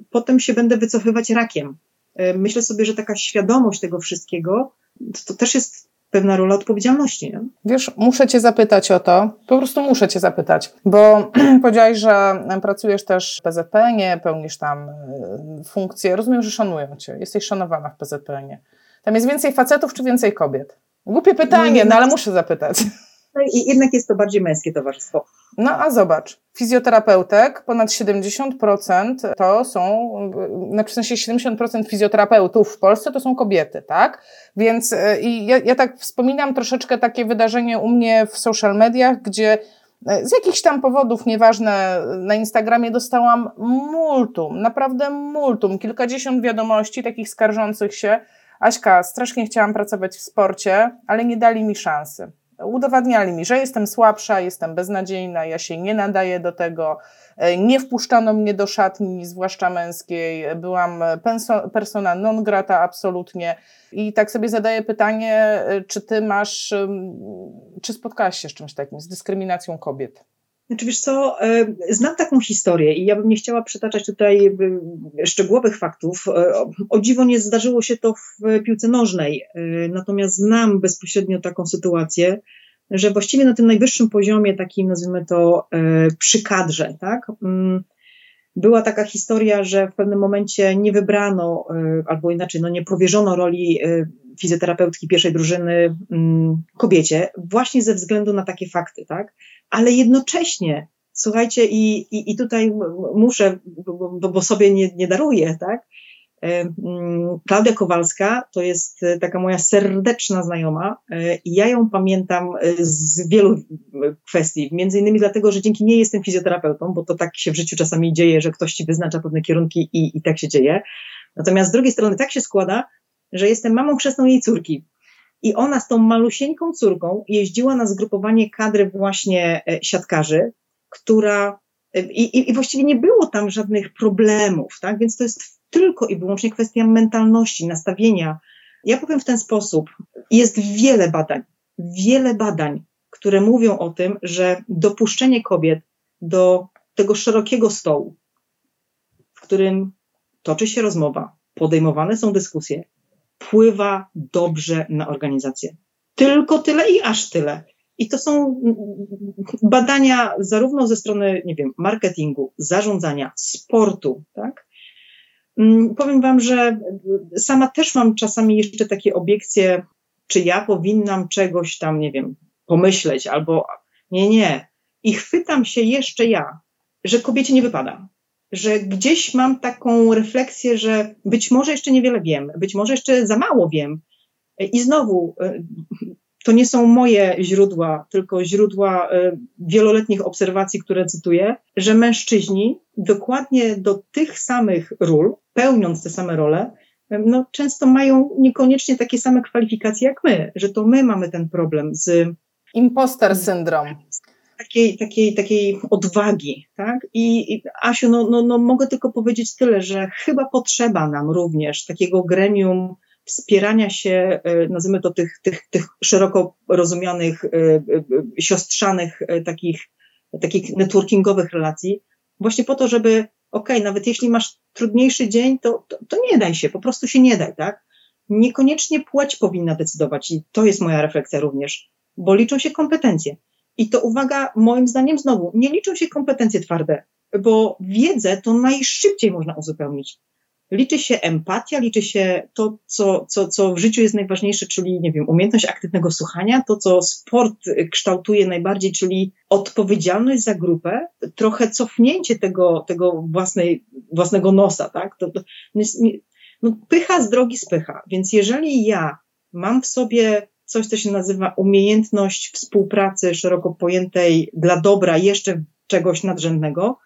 potem się będę wycofywać rakiem. E, myślę sobie, że taka świadomość tego wszystkiego to, to też jest pewna rola odpowiedzialności. Nie? Wiesz, muszę Cię zapytać o to, po prostu muszę Cię zapytać, bo powiedziałaś, że pracujesz też w PZPN-ie, pełnisz tam e, funkcje, rozumiem, że szanują Cię, jesteś szanowana w PZPN-ie. Tam jest więcej facetów czy więcej kobiet? Głupie pytanie, no, no ale muszę zapytać. No i jednak jest to bardziej męskie towarzystwo. No a zobacz, fizjoterapeutek ponad 70% to są, na w sensie 70% fizjoterapeutów w Polsce to są kobiety, tak? Więc e, i ja, ja tak wspominam troszeczkę takie wydarzenie u mnie w social mediach, gdzie e, z jakichś tam powodów, nieważne, na Instagramie dostałam multum, naprawdę multum, kilkadziesiąt wiadomości takich skarżących się. Aśka, strasznie chciałam pracować w sporcie, ale nie dali mi szansy udowadniali mi, że jestem słabsza, jestem beznadziejna, ja się nie nadaję do tego, e, nie wpuszczano mnie do szatni, zwłaszcza męskiej, byłam persona non grata absolutnie i tak sobie zadaję pytanie, e, czy ty masz, czy spotkałaś się z czymś takim, z dyskryminacją kobiet? Znaczy wiesz co, e, znam taką historię i ja bym nie chciała przytaczać tutaj szczegółowych faktów. O dziwo nie zdarzyło się to w piłce nożnej, natomiast znam bezpośrednio taką sytuację, że właściwie na tym najwyższym poziomie, takim nazwijmy to e, przy kadrze, tak, mm, była taka historia, że w pewnym momencie nie wybrano, e, albo inaczej, no nie powierzono roli e, fizjoterapeutki pierwszej drużyny mm, kobiecie, właśnie ze względu na takie fakty, tak, ale jednocześnie, słuchajcie, i, i, i tutaj muszę, bo, bo sobie nie, nie daruję, tak, Klaudia Kowalska to jest e, taka moja serdeczna znajoma e, i ja ją pamiętam z wielu kwestii, między innymi dlatego, że dzięki niej jestem fizjoterapeutą, bo to tak się w życiu czasami dzieje, że ktoś ci wyznacza pewne kierunki i, i tak się dzieje. Natomiast z drugiej strony tak się składa, że jestem mamą chrzestną jej córki. I ona z tą malusieńką córką jeździła na zgrupowanie kadry właśnie siatkarzy, która i, i, właściwie nie było tam żadnych problemów, tak? Więc to jest tylko i wyłącznie kwestia mentalności, nastawienia. Ja powiem w ten sposób: jest wiele badań, wiele badań, które mówią o tym, że dopuszczenie kobiet do tego szerokiego stołu, w którym toczy się rozmowa, podejmowane są dyskusje, wpływa dobrze na organizację. Tylko tyle i aż tyle. I to są badania zarówno ze strony, nie wiem, marketingu, zarządzania, sportu, tak? Mm, powiem Wam, że sama też mam czasami jeszcze takie obiekcje, czy ja powinnam czegoś tam, nie wiem, pomyśleć, albo nie, nie. I chwytam się jeszcze ja, że kobiecie nie wypada. Że gdzieś mam taką refleksję, że być może jeszcze niewiele wiem, być może jeszcze za mało wiem. I znowu, y, to nie są moje źródła, tylko źródła y, wieloletnich obserwacji, które cytuję, że mężczyźni dokładnie do tych samych ról, pełniąc te same role, no, często mają niekoniecznie takie same kwalifikacje jak my, że to my mamy ten problem z. Imposter syndrom. Takiej, takiej, takiej odwagi, tak? I, i Asiu, no, no, no mogę tylko powiedzieć tyle, że chyba potrzeba nam również takiego gremium wspierania się, e, nazwijmy to tych, tych, tych szeroko rozumianych, e, e, siostrzanych, takich, takich networkingowych relacji, właśnie po to, żeby, okej, okay, nawet jeśli masz trudniejszy dzień, to, to, to nie daj się, po prostu się nie daj, tak? Niekoniecznie płeć powinna decydować i to jest moja refleksja również, bo liczą się kompetencje. I to uwaga, moim zdaniem znowu, nie liczą się kompetencje twarde, bo wiedzę to najszybciej można uzupełnić liczy się empatia, liczy się to, co, co, co w życiu jest najważniejsze, czyli, nie wiem, umiejętność aktywnego słuchania, to, co sport kształtuje najbardziej, czyli odpowiedzialność za grupę, trochę cofnięcie tego, tego własnej, własnego nosa, tak? To, to, no, pycha z drogi spycha. Więc jeżeli ja mam w sobie coś, co się nazywa umiejętność współpracy szeroko pojętej dla dobra jeszcze czegoś nadrzędnego,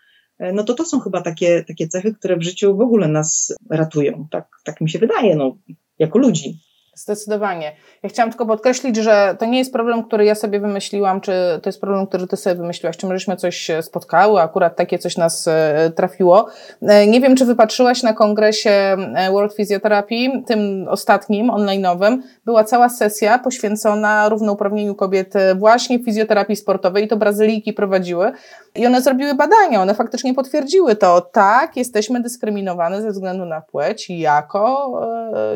no to to są chyba takie, takie cechy, które w życiu w ogóle nas ratują. Tak, tak mi się wydaje, no, jako ludzi. Zdecydowanie. Ja chciałam tylko podkreślić, że to nie jest problem, który ja sobie wymyśliłam, czy to jest problem, który ty sobie wymyśliłaś, czy myśmy coś spotkały, akurat takie coś nas e, trafiło. E, nie wiem, czy wypatrzyłaś na kongresie e, World Physiotherapy, tym ostatnim, online'owym, była cała sesja poświęcona równouprawnieniu kobiet właśnie w fizjoterapii sportowej i to Brazylijki prowadziły. I one zrobiły badania, one faktycznie potwierdziły to. Tak, jesteśmy dyskryminowane ze względu na płeć jako,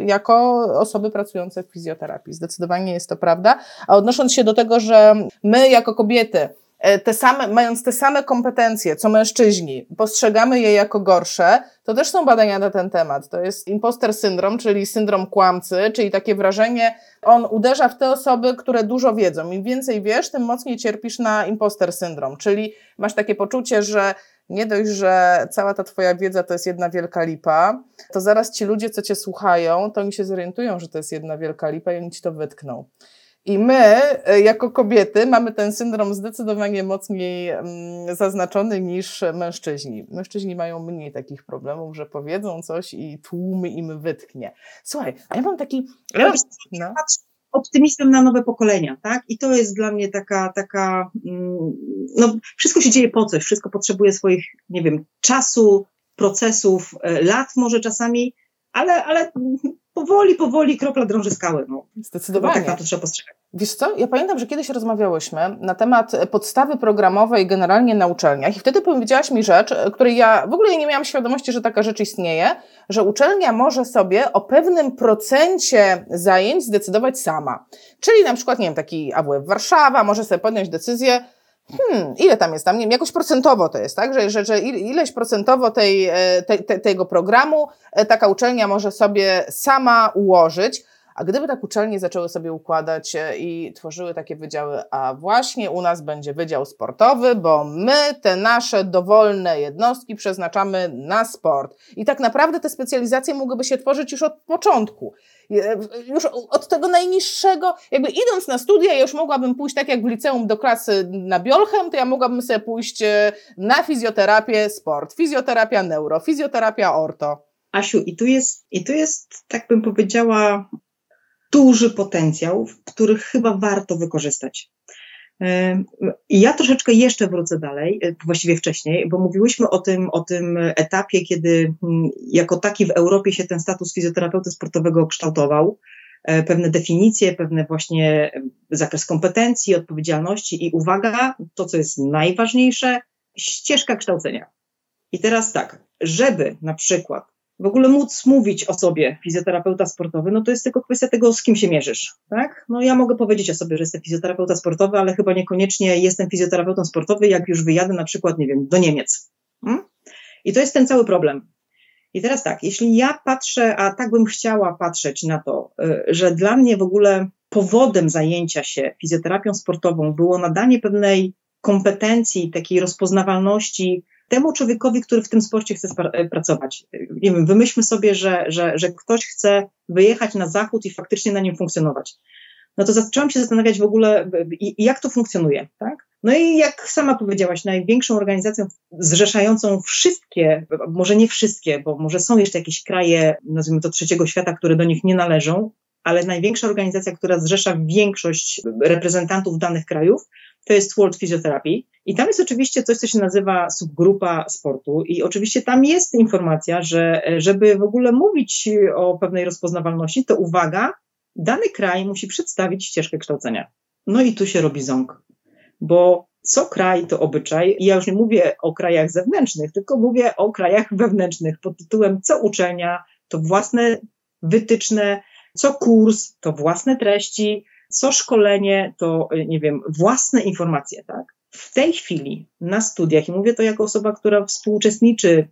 jako osoby pracujące w fizjoterapii. Zdecydowanie jest to prawda. A odnosząc się do tego, że my jako kobiety, e, te same, mając te same kompetencje co mężczyźni, postrzegamy je jako gorsze, to też są badania na ten temat. To jest imposter syndrom, czyli syndrom kłamcy, czyli takie wrażenie, on uderza w te osoby, które dużo wiedzą. Im więcej wiesz, tym mocniej cierpisz na imposter syndrom, czyli masz takie poczucie, że nie dość, że cała ta twoja wiedza to jest jedna wielka lipa, to zaraz ci ludzie, co cię słuchają, to oni się zorientują, że to jest jedna wielka lipa i oni ci to wytkną. I my, e, jako kobiety, mamy ten syndrom zdecydowanie mocniej mm, zaznaczony niż mężczyźni. Mężczyźni mają mniej takich problemów, że powiedzą coś i tłum im wytknie. Słuchaj, a ja mam taki. Ja no optymizmem na nowe pokolenia, tak? I to jest dla mnie taka, taka, mm, no wszystko się dzieje po coś, wszystko potrzebuje swoich, nie wiem, czasu, procesów, e, lat może czasami, ale, ale powoli, powoli kropla drąży skały. No. Zdecydowanie. tak to trzeba postrzegać. Wiesz co, ja pamiętam, że kiedyś rozmawiałyśmy na temat podstawy programowej generalnie na uczelniach i wtedy powiedziałaś mi rzecz, której ja w ogóle nie miałam świadomości, że taka rzecz istnieje, że uczelnia może sobie o pewnym procencie zajęć zdecydować sama. Czyli na przykład, nie wiem, taki AWF Warszawa może sobie podjąć decyzję, hmm, ile tam jest tam, nie wiem, jakoś procentowo to jest, tak, że, że, że ileś procentowo tej, e, te, te, tego programu e, taka uczelnia może sobie sama ułożyć, a gdyby tak uczelnie zaczęły sobie układać e, i tworzyły takie wydziały, a właśnie u nas będzie wydział sportowy, bo my te nasze dowolne jednostki przeznaczamy na sport. I tak naprawdę te specjalizacje mogłyby się tworzyć już od początku. Już od tego najniższego, jakby idąc na studia, ja już mogłabym pójść tak jak w liceum do klasy na biolchem, to ja mogłabym sobie pójść e, na fizjoterapię, sport, fizjoterapia neuro, fizjoterapia orto. Asiu, i tu jest, i tu jest, tak bym powiedziała, duży potencjał, który chyba warto wykorzystać. Ja troszeczkę jeszcze wrócę dalej, e, właściwie wcześniej, bo mówiłyśmy o tym, o tym etapie, kiedy mm, jako taki w Europie się ten status fizjoterapeuty sportowego kształtował, e, pewne definicje, pewne właśnie zakres kompetencji, odpowiedzialności i uwaga, to co jest najważniejsze, ścieżka kształcenia. I teraz tak, żeby na przykład w ogóle móc mówić o sobie fizjoterapeuta sportowy, no to jest tylko kwestia tego, z kim się mierzysz, tak? No ja mogę powiedzieć o sobie, że jestem fizjoterapeuta sportowy, ale chyba niekoniecznie jestem fizjoterapeutą sportowy, jak już wyjadę na przykład, nie wiem, do Niemiec. Hmm? I to jest ten cały problem. I teraz tak, jeśli ja patrzę, a tak bym chciała patrzeć na to, y, że dla mnie w ogóle powodem zajęcia się fizjoterapią sportową było nadanie pewnej kompetencji, takiej rozpoznawalności, temu człowiekowi, który w tym sporcie chce e, pracować. Nie wiem, wymyślmy sobie, że, że, że ktoś chce wyjechać na zachód i faktycznie na nim funkcjonować. No to zaczęłam się zastanawiać w ogóle, jak to funkcjonuje, tak? No i jak sama powiedziałaś, największą organizacją zrzeszającą wszystkie, może nie wszystkie, bo może są jeszcze jakieś kraje, nazwijmy to trzeciego świata, które do nich nie należą, ale największa organizacja, która zrzesza większość reprezentantów danych krajów, to jest World Physiotherapy. I tam jest oczywiście coś, co się nazywa subgrupa sportu, i oczywiście tam jest informacja, że żeby w ogóle mówić o pewnej rozpoznawalności, to uwaga, dany kraj musi przedstawić ścieżkę kształcenia. No i tu się robi ząg, bo co kraj to obyczaj, i ja już nie mówię o krajach zewnętrznych, tylko mówię o krajach wewnętrznych pod tytułem co uczelnia, to własne wytyczne, co kurs, to własne treści, co szkolenie, to nie wiem, własne informacje, tak? w tej chwili na studiach, i mówię to jako osoba, która współuczestniczy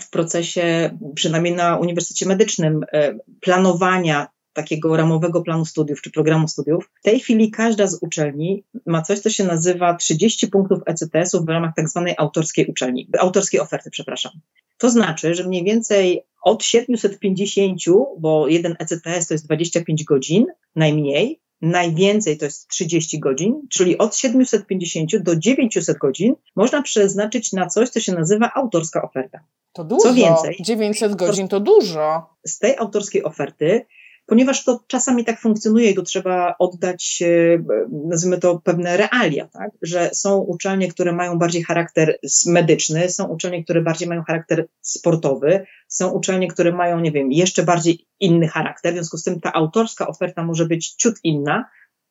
w procesie, przynajmniej na Uniwersytecie Medycznym, e, planowania takiego ramowego planu studiów czy programu studiów. W tej chwili każda z uczelni ma coś, co się nazywa 30 punktów ECTS-u w ramach tak zwanej autorskiej uczelni, autorskiej oferty, przepraszam. To znaczy, że mniej więcej od 750, bo jeden ECTS to jest 25 godzin najmniej, najwięcej to jest 30 godzin, czyli od 750 do 900 godzin można przeznaczyć na coś, co się nazywa autorska oferta. To dużo. Co więcej, 900 godzin to dużo. Z tej autorskiej oferty ponieważ to czasami tak funkcjonuje i tu trzeba oddać, e, nazwijmy to, pewne realia, tak? że są uczelnie, które mają bardziej charakter medyczny, są uczelnie, które bardziej mają charakter sportowy, są uczelnie, które mają, nie wiem, jeszcze bardziej inny charakter, w związku z tym ta autorska oferta może być ciut inna,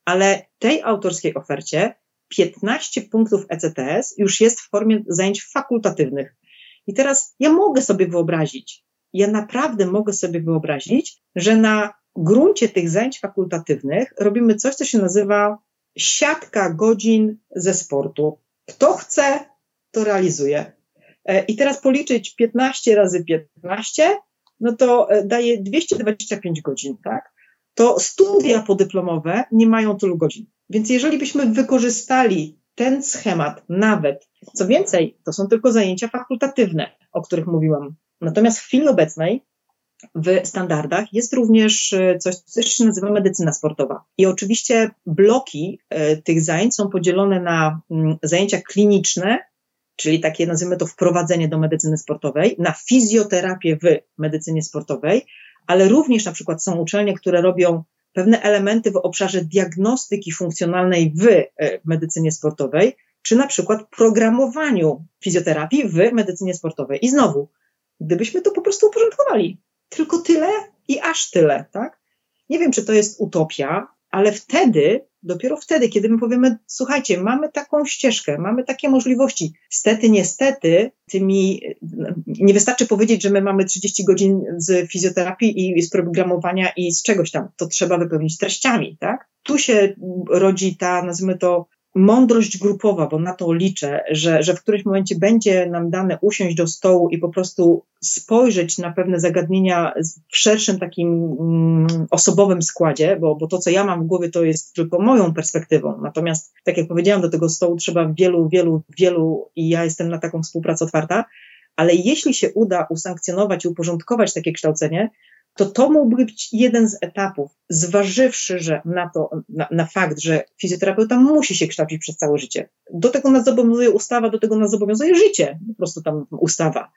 ale tej autorskiej ofercie 15 punktów ECTS już jest w formie zajęć fakultatywnych. I teraz ja mogę sobie wyobrazić, ja naprawdę mogę sobie wyobrazić, że na gruncie tych zajęć fakultatywnych robimy coś, co się nazywa siatka godzin ze sportu. Kto chce, to realizuje. E, I teraz policzyć 15 razy 15, no to e, daje 225 godzin, tak? To studia podyplomowe nie mają tylu godzin. Więc jeżeli byśmy wykorzystali ten schemat nawet, co więcej, to są tylko zajęcia fakultatywne, o których mówiłam. Natomiast w chwili obecnej w standardach jest również e, coś, co się nazywa medycyna sportowa. I oczywiście bloki e, tych zajęć są podzielone na mm, zajęcia kliniczne, czyli takie nazwijmy to wprowadzenie do medycyny sportowej, na fizjoterapię w medycynie sportowej, ale również na przykład są uczelnie, które robią pewne elementy w obszarze diagnostyki funkcjonalnej w e, medycynie sportowej, czy na przykład programowaniu fizjoterapii w medycynie sportowej. I znowu, gdybyśmy to po prostu uporządkowali, tylko tyle i aż tyle, tak? Nie wiem, czy to jest utopia, ale wtedy, dopiero wtedy, kiedy my powiemy, słuchajcie, mamy taką ścieżkę, mamy takie możliwości. Stety, niestety, tymi, nie wystarczy powiedzieć, że my mamy 30 godzin z fizjoterapii i z programowania i z czegoś tam. To trzeba wypełnić treściami, tak? Tu się rodzi ta, nazwijmy to, mądrość grupowa, bo na to liczę, że, że w którymś momencie będzie nam dane usiąść do stołu i po prostu spojrzeć na pewne zagadnienia w szerszym takim mm, osobowym składzie, bo, bo to, co ja mam w głowie, to jest tylko moją perspektywą. Natomiast, tak jak powiedziałam, do tego stołu trzeba wielu, wielu, wielu i ja jestem na taką współpracę otwarta, ale jeśli się uda usankcjonować i uporządkować takie kształcenie, to to mógłby być jeden z etapów, zważywszy że na to, na, na, fakt, że fizjoterapeuta musi się kształcić przez całe życie. Do tego nas zobowiązuje ustawa, do tego nas zobowiązuje życie, po prostu tam ustawa.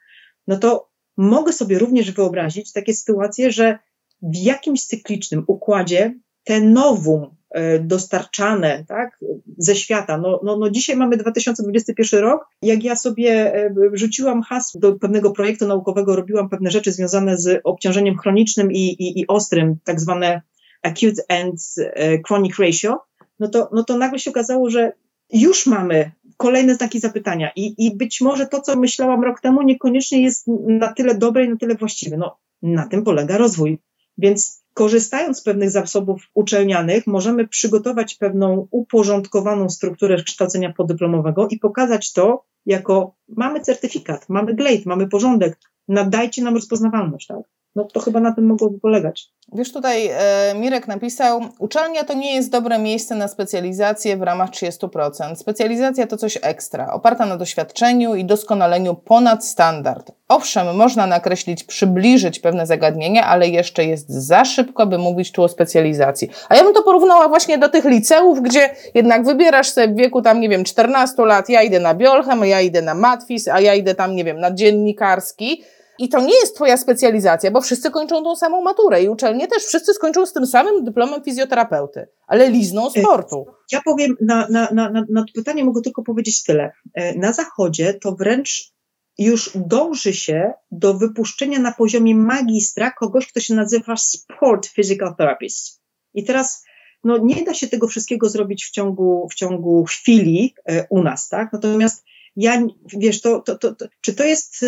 No to mogę sobie również wyobrazić takie sytuacje, że w jakimś cyklicznym układzie te nowum dostarczane tak, ze świata. No, no, no dzisiaj mamy 2021 rok. Jak ja sobie e, rzuciłam hasło do pewnego projektu naukowego, robiłam pewne rzeczy związane z obciążeniem chronicznym i, i, i ostrym, tak zwane acute and e, chronic ratio, no to, no to nagle się okazało, że już mamy kolejne znaki zapytania i, i być może to, co myślałam rok temu, niekoniecznie jest na tyle dobre i na tyle właściwe. No, na tym polega rozwój. Więc korzystając z pewnych zasobów uczelnianych, możemy przygotować pewną uporządkowaną strukturę kształcenia podyplomowego i pokazać to jako mamy certyfikat, mamy glejt, mamy porządek, nadajcie nam rozpoznawalność, tak? No to chyba na tym mogłoby polegać. Wiesz, tutaj e, Mirek napisał, uczelnia to nie jest dobre miejsce na specjalizację w ramach 30%. Specjalizacja to coś ekstra, oparta na doświadczeniu i doskonaleniu ponad standard. Owszem, można nakreślić, przybliżyć pewne zagadnienia, ale jeszcze jest za szybko, by mówić tu o specjalizacji. A ja bym to porównała właśnie do tych liceów, gdzie jednak wybierasz sobie w wieku tam, nie wiem, 14 lat, ja idę na biolchem, ja idę na matwis, a ja idę tam, nie wiem, na dziennikarski, i to nie jest Twoja specjalizacja, bo wszyscy kończą tą samą maturę i uczelnie też wszyscy skończą z tym samym dyplomem fizjoterapeuty, ale lizną e, sportu. Ja powiem, na, na, na, na to pytanie mogę tylko powiedzieć tyle. E, na Zachodzie to wręcz już dąży się do wypuszczenia na poziomie magistra kogoś, kto się nazywa Sport Physical Therapist. I teraz no, nie da się tego wszystkiego zrobić w ciągu, w ciągu chwili e, u nas, tak? Natomiast ja, wiesz, to, to, to, to czy to jest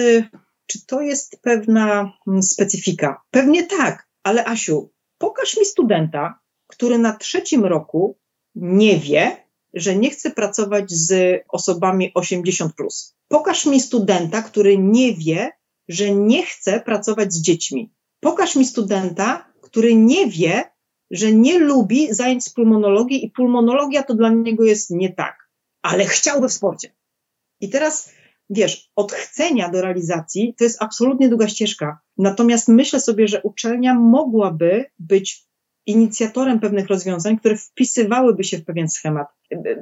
czy to jest pewna mm, specyfika? Pewnie tak, ale Asiu, pokaż mi studenta, który na trzecim roku nie wie, że nie chce pracować z osobami 80. Plus. Pokaż mi studenta, który nie wie, że nie chce pracować z dziećmi. Pokaż mi studenta, który nie wie, że nie lubi zajęć z pulmonologii i pulmonologia to dla niego jest nie tak, ale chciałby w sporcie. I teraz wiesz, od chcenia do realizacji to jest absolutnie długa ścieżka. Natomiast myślę sobie, że uczelnia mogłaby być inicjatorem pewnych rozwiązań, które wpisywałyby się w pewien schemat.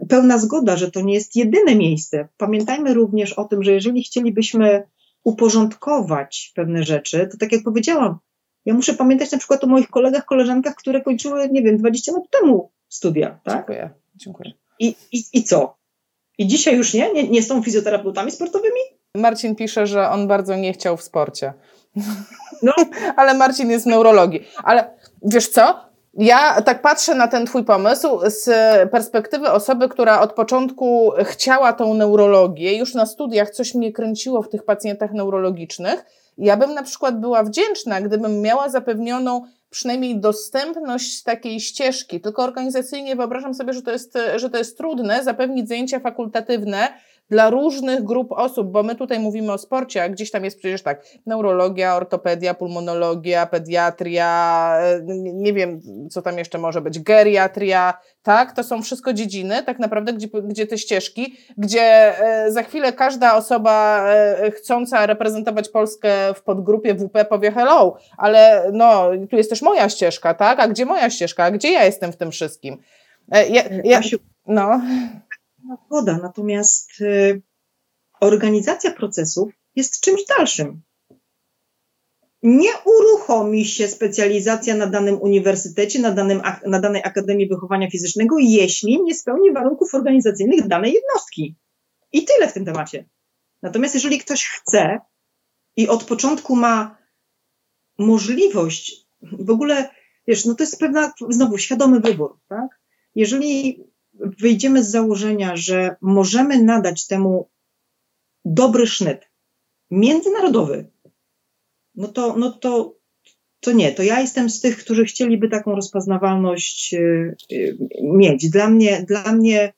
Pełna zgoda, że to nie jest jedyne miejsce. Pamiętajmy również o tym, że jeżeli chcielibyśmy uporządkować pewne rzeczy, to tak jak powiedziałam, Ja muszę pamiętać na przykład o moich kolegach, koleżankach, które kończyły, nie wiem, 20 lat temu studia, tak? Dziękuję, dziękuję. I, i, i co? I dzisiaj już nie? nie? Nie są fizjoterapeutami sportowymi? Marcin pisze, że on bardzo nie chciał w sporcie. No. Ale Marcin jest w neurologii. Ale wiesz co? Ja tak patrzę na ten Twój pomysł z perspektywy osoby, która od początku chciała tą neurologię, już na studiach coś mnie kręciło w tych pacjentach neurologicznych. Ja bym na przykład była wdzięczna, gdybym miała zapewnioną przynajmniej dostępność takiej ścieżki. Tylko organizacyjnie wyobrażam sobie, że to jest, że to jest trudne zapewnić zajęcia fakultatywne dla różnych grup osób, bo my tutaj mówimy o sporcie, a gdzieś tam jest przecież tak, neurologia, ortopedia, pulmonologia, pediatria, e, nie wiem, co tam jeszcze może być, geriatria, tak? To są wszystko dziedziny, tak naprawdę, gdzie, gdzie te ścieżki, gdzie e, za chwilę każda osoba e, chcąca reprezentować Polskę w podgrupie WP powie hello, ale no, tu jest też moja ścieżka, tak? A gdzie moja ścieżka? A gdzie ja jestem w tym wszystkim? Ja, ja, no zgoda, natomiast y, organizacja procesów jest czymś dalszym. Nie uruchomi się specjalizacja na danym uniwersytecie, na, danym, na danej Akademii Wychowania Fizycznego, jeśli nie spełni warunków organizacyjnych danej jednostki. I tyle w tym temacie. Natomiast jeżeli ktoś chce i od początku ma możliwość, w ogóle, wiesz, no to jest pewna, znowu, świadomy wybór, tak? Jeżeli wyjdziemy z założenia, że możemy nadać temu dobry sznyt międzynarodowy, no to, no to, to nie. To ja jestem z tych, którzy chcieliby taką rozpoznawalność y, y, mieć. Dla mnie, dla mnie,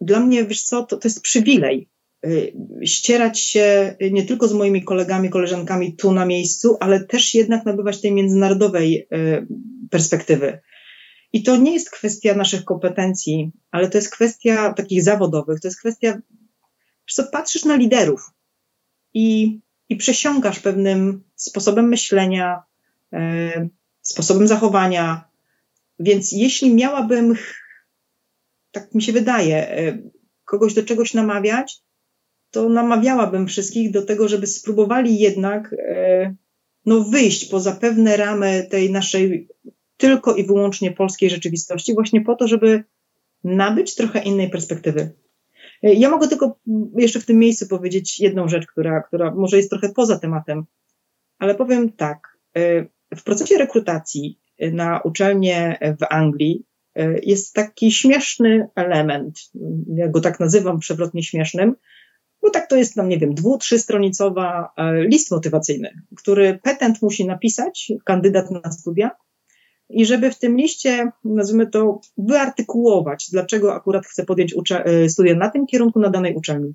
dla mnie, wiesz co, to, to jest przywilej y, ścierać się nie tylko z moimi kolegami, koleżankami tu na miejscu, ale też jednak nabywać tej międzynarodowej perspektywy. I to nie jest kwestia naszych kompetencji, ale to jest kwestia takich zawodowych, to jest kwestia, że patrzysz na liderów i, i przesiąkasz pewnym sposobem myślenia, e, sposobem zachowania. Więc jeśli miałabym, tak mi się wydaje, e, kogoś do czegoś namawiać, to namawiałabym wszystkich do tego, żeby spróbowali jednak e, no, wyjść poza pewne ramy tej naszej tylko i wyłącznie polskiej rzeczywistości, właśnie po to, żeby nabyć trochę innej perspektywy. Ja mogę tylko jeszcze w tym miejscu powiedzieć jedną rzecz, która, która może jest trochę poza tematem, ale powiem tak. W procesie rekrutacji na uczelnię w Anglii e, jest taki śmieszny element, ja go tak nazywam przewrotnie śmiesznym, bo tak to jest tam, nie wiem, dwu, trzystronicowa e, list motywacyjny, który petent musi napisać, kandydat na studia, i żeby w tym liście, nazwijmy to, wyartykułować, dlaczego akurat chcę podjąć e, studia na tym kierunku, na danej uczelni.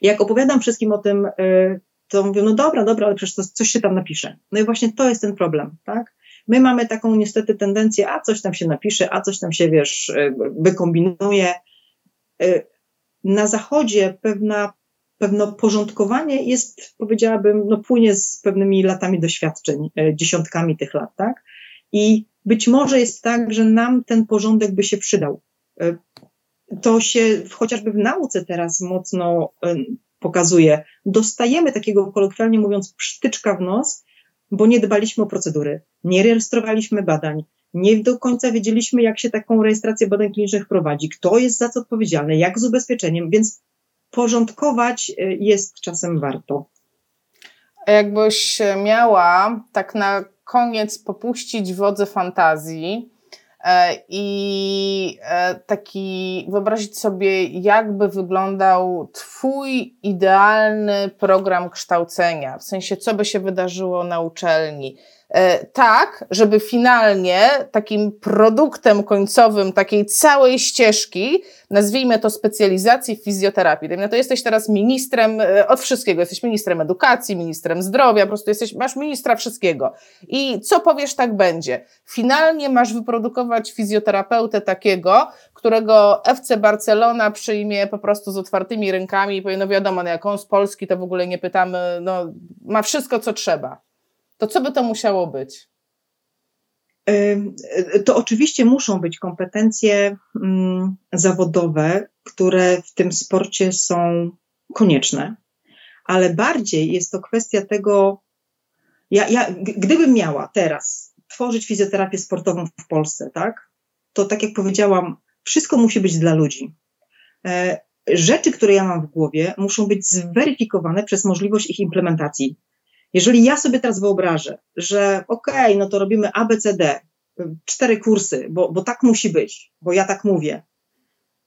Jak opowiadam wszystkim o tym, e, to mówią, no dobra, dobra, ale przecież to, coś się tam napisze. No i właśnie to jest ten problem, tak? My mamy taką niestety tendencję, a coś tam się napisze, a coś tam się, wiesz, e, wykombinuje. Na zachodzie pewna, pewne porządkowanie jest, powiedziałabym, no płynie z pewnymi latami doświadczeń, dziesiątkami tych lat, tak? I być może jest tak, że nam ten porządek by się przydał. E, to się chociażby w nauce teraz mocno e, pokazuje. Dostajemy takiego, kolokwialnie mówiąc, psztyczka w nos, bo nie dbaliśmy o procedury, nie rejestrowaliśmy badań, nie do końca wiedzieliśmy, jak się taką rejestrację badań klinicznych prowadzi, kto jest za co odpowiedzialny, jak z ubezpieczeniem, więc porządkować e, jest czasem warto. Jakbyś miała tak na koniec popuścić wodze fantazji e, i e, taki wyobrazić sobie, jakby wyglądał Twój idealny program kształcenia, w sensie, co by się wydarzyło na uczelni, tak, żeby finalnie takim produktem końcowym takiej całej ścieżki, nazwijmy to specjalizacji w fizjoterapii. No to jesteś teraz ministrem e, od wszystkiego. Jesteś ministrem edukacji, ministrem zdrowia, po prostu jesteś, masz ministra wszystkiego. I co powiesz, tak będzie. Finalnie masz wyprodukować fizjoterapeutę takiego, którego FC Barcelona przyjmie po prostu z otwartymi rękami i powie, no wiadomo, no jak on z Polski, to w ogóle nie pytamy, no ma wszystko, co trzeba to co by to musiało być? To oczywiście muszą być kompetencje mm, zawodowe, które w tym sporcie są konieczne, ale bardziej jest to kwestia tego, Ja, ja, gdybym miała teraz tworzyć fizjoterapię sportową w Polsce, tak, to tak jak powiedziałam, wszystko musi być dla ludzi. E, rzeczy, które ja mam w głowie, muszą być zweryfikowane przez możliwość ich implementacji. Jeżeli ja sobie teraz wyobrażę, że okej, okay, no to robimy ABCD, cztery kursy, bo, bo tak musi być, bo ja tak mówię,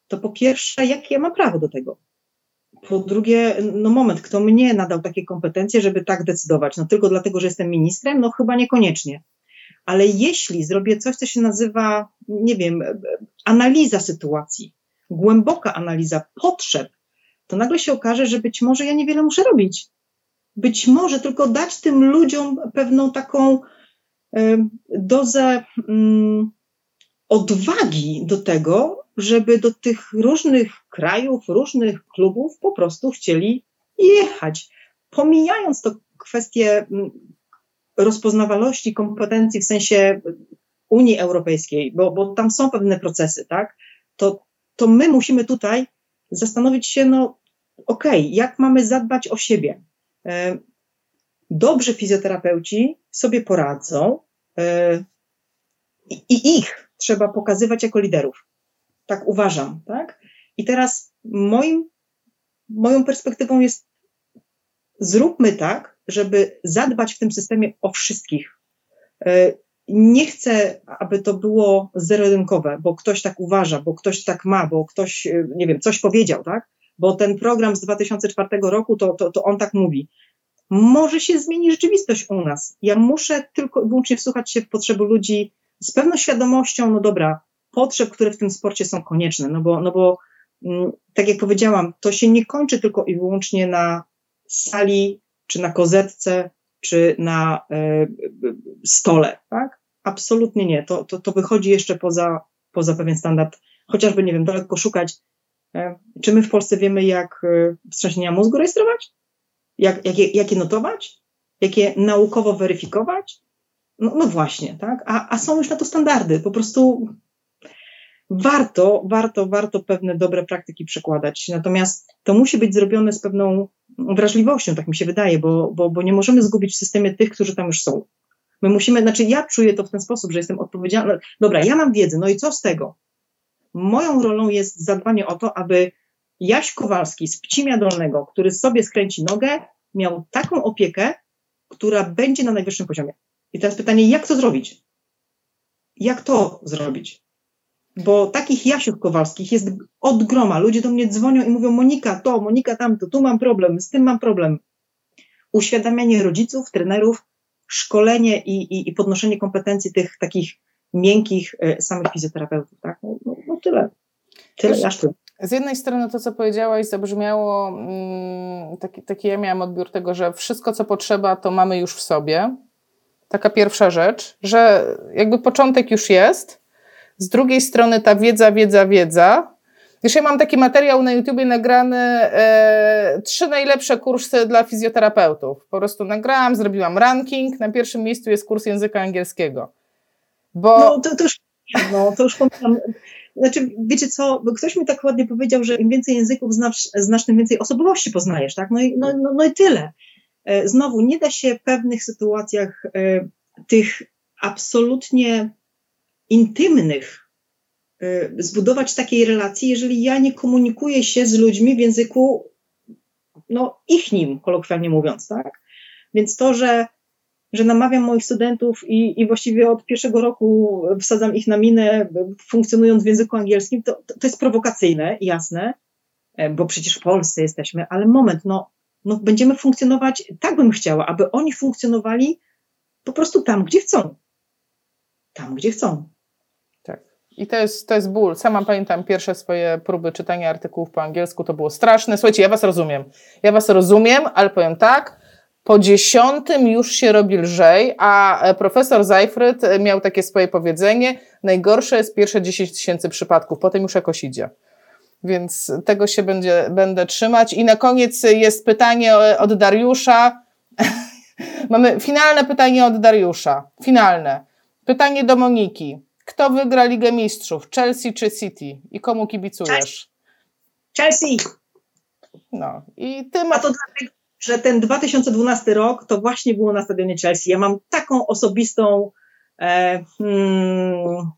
to po pierwsze, jakie ja mam prawo do tego? Po drugie, no moment, kto mnie nadał takie kompetencje, żeby tak decydować? No tylko dlatego, że jestem ministrem? No chyba niekoniecznie. Ale jeśli zrobię coś, co się nazywa, nie wiem, analiza sytuacji, głęboka analiza potrzeb, to nagle się okaże, że być może ja niewiele muszę robić. Być może tylko dać tym ludziom pewną taką dozę mm, odwagi do tego, żeby do tych różnych krajów, różnych klubów po prostu chcieli jechać. Pomijając to kwestię mm, rozpoznawalności kompetencji w sensie Unii Europejskiej, bo, bo tam są pewne procesy, tak? To, to my musimy tutaj zastanowić się, no okej, okay, jak mamy zadbać o siebie? E, dobrzy fizjoterapeuci sobie poradzą e, i ich trzeba pokazywać jako liderów. Tak uważam, tak? I teraz moim, moją perspektywą jest zróbmy tak, żeby zadbać w tym systemie o wszystkich. E, nie chcę, aby to było zero-jedynkowe, bo ktoś tak uważa, bo ktoś tak ma, bo ktoś, nie wiem, coś powiedział, tak? Bo ten program z 2004 roku, to, to, to on tak mówi może się zmieni rzeczywistość u nas. Ja muszę tylko i wyłącznie wsłuchać się w potrzeby ludzi z pewną świadomością, no dobra, potrzeb, które w tym sporcie są konieczne, no bo, no bo mm, tak jak powiedziałam, to się nie kończy tylko i wyłącznie na sali, czy na kozetce, czy na y, stole, tak? Absolutnie nie. To, to, to wychodzi jeszcze poza, poza pewien standard. Chociażby, nie wiem, daleko szukać. Y, czy my w Polsce wiemy, jak y, wstrząsienia mózgu rejestrować? Jak, jakie, jakie notować? Jakie naukowo weryfikować? No, no właśnie, tak? A, a są już na to standardy. Po prostu warto, warto, warto pewne dobre praktyki przekładać. Natomiast to musi być zrobione z pewną wrażliwością, tak mi się wydaje, bo, bo, bo nie możemy zgubić w systemie tych, którzy tam już są. My musimy, znaczy ja czuję to w ten sposób, że jestem odpowiedzialna. Dobra, ja mam wiedzę, no i co z tego? Moją rolą jest zadbanie o to, aby Jaś Kowalski z Pcimia Dolnego, który sobie skręci nogę, miał taką opiekę, która będzie na najwyższym poziomie. I teraz pytanie, jak to zrobić? Jak to zrobić? Bo takich Jasiów Kowalskich jest od groma. Ludzie do mnie dzwonią i mówią, Monika to, Monika tamto, tu mam problem, z tym mam problem. Uświadamianie rodziców, trenerów, szkolenie i, i, i podnoszenie kompetencji tych takich miękkich y, samych fizjoterapeutów. Tak? No, no, tyle. Tyle, tyle. Z jednej strony to, co powiedziałaś, zabrzmiało, mm, taki, taki ja miałam odbiór tego, że wszystko, co potrzeba, to mamy już w sobie. Taka pierwsza rzecz, że jakby początek już jest. Z drugiej strony ta wiedza, wiedza, wiedza. Wiesz, ja mam taki materiał na YouTubie nagrany, e, trzy najlepsze kursy dla fizjoterapeutów. Po prostu nagrałam, zrobiłam ranking. Na pierwszym miejscu jest kurs języka angielskiego. Bo... No to, to już, no, to już pamiętam. Znaczy, wiecie co, ktoś mi tak ładnie powiedział, że im więcej języków znasz, znasz tym więcej osobowości poznajesz, tak? No i, no, no, no i tyle. E, znowu, nie da się w pewnych sytuacjach e, tych absolutnie intymnych e, zbudować takiej relacji, jeżeli ja nie komunikuję się z ludźmi w języku, no, ich nim, kolokwialnie mówiąc, tak? Więc to, że że namawiam moich studentów i, i właściwie od pierwszego roku wsadzam ich na minę, funkcjonując w języku angielskim, to, to, jest prowokacyjne, jasne, e, bo przecież w Polsce jesteśmy, ale moment, no, no będziemy funkcjonować, tak bym chciała, aby oni funkcjonowali po prostu tam, gdzie chcą. Tam, gdzie chcą. Tak. I to jest, to jest ból. Sama pamiętam pierwsze swoje próby czytania artykułów po angielsku, to było straszne. Słuchajcie, ja was rozumiem. Ja was rozumiem, ale powiem tak, po dziesiątym już się robi lżej, a e, profesor Zajfryd e, miał takie swoje powiedzenie, najgorsze jest pierwsze 10 tysięcy przypadków, potem już jakoś idzie. Więc tego się będzie, będę trzymać. I na koniec jest pytanie od Dariusza. Mamy finalne pytanie od Dariusza. Finalne. Pytanie do Moniki. Kto wygra Ligę Mistrzów? Chelsea czy City? I komu kibicujesz? Chelsea. No. I ty masz... A to dlatego, że ten 2012 rok to właśnie było na stadionie Chelsea. Ja mam taką osobistą, e, hmm,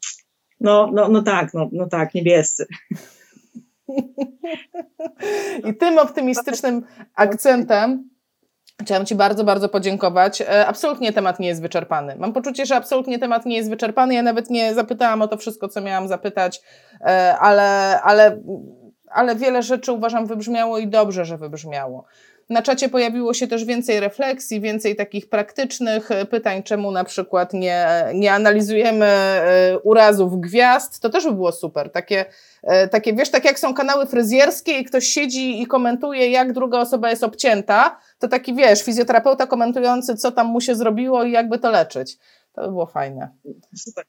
no, no, no tak, no, no tak, niebiescy. I tym optymistycznym akcentem Chciałam Ci bardzo, bardzo podziękować. E, absolutnie temat nie jest wyczerpany. Mam poczucie, że absolutnie temat nie jest wyczerpany. Ja nawet nie zapytałam o to wszystko, co miałam zapytać, e, ale, ale, ale wiele rzeczy uważam wybrzmiało i dobrze, że wybrzmiało. Na czacie pojawiło się też więcej refleksji, więcej takich praktycznych e, pytań, czemu na przykład nie, nie analizujemy e, urazów gwiazd. To też by było super. Takie, e, takie, wiesz, tak jak są kanały fryzjerskie i ktoś siedzi i komentuje, jak druga osoba jest obcięta, to taki, wiesz, fizjoterapeuta komentujący, co tam mu się zrobiło i jakby to leczyć. To by było fajne. Super.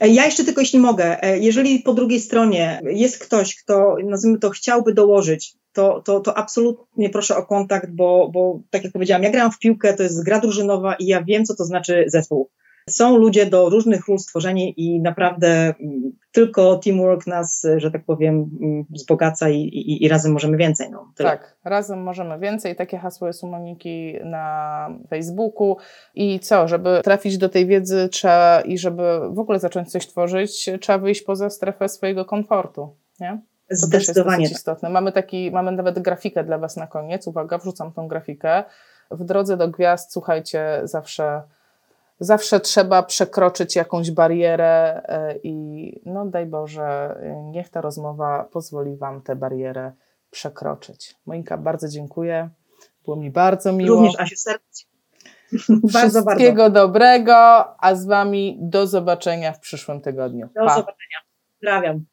Ja jeszcze tylko, jeśli mogę, jeżeli po drugiej stronie jest ktoś, kto, nazwijmy to, chciałby dołożyć to, to, to absolutnie proszę o kontakt, bo, bo tak jak powiedziałam, ja gram w piłkę, to jest gra drużynowa i ja wiem, co to znaczy zespół. Są ludzie do różnych ról stworzeni i naprawdę mm, tylko teamwork nas, że tak powiem, mm, wzbogaca i, i, i razem możemy więcej. No, tak, razem możemy więcej. Takie hasło jest u Moniki na Facebooku. I co, żeby trafić do tej wiedzy trzeba i żeby w ogóle zacząć coś tworzyć, trzeba wyjść poza strefę swojego komfortu. Nie? To Zdecydowanie. Jest tak. istotne. Mamy, taki, mamy nawet grafikę dla Was na koniec. Uwaga, wrzucam tą grafikę. W drodze do gwiazd, słuchajcie, zawsze, zawsze trzeba przekroczyć jakąś barierę e, i no daj Boże, niech ta rozmowa pozwoli Wam tę barierę przekroczyć. Monika, bardzo dziękuję. Było mi bardzo miło. Również, Asiu, serdecznie. bardzo, Wszystkiego bardzo. dobrego, a z Wami do zobaczenia w przyszłym tygodniu. Do pa. zobaczenia. Pozdrawiam.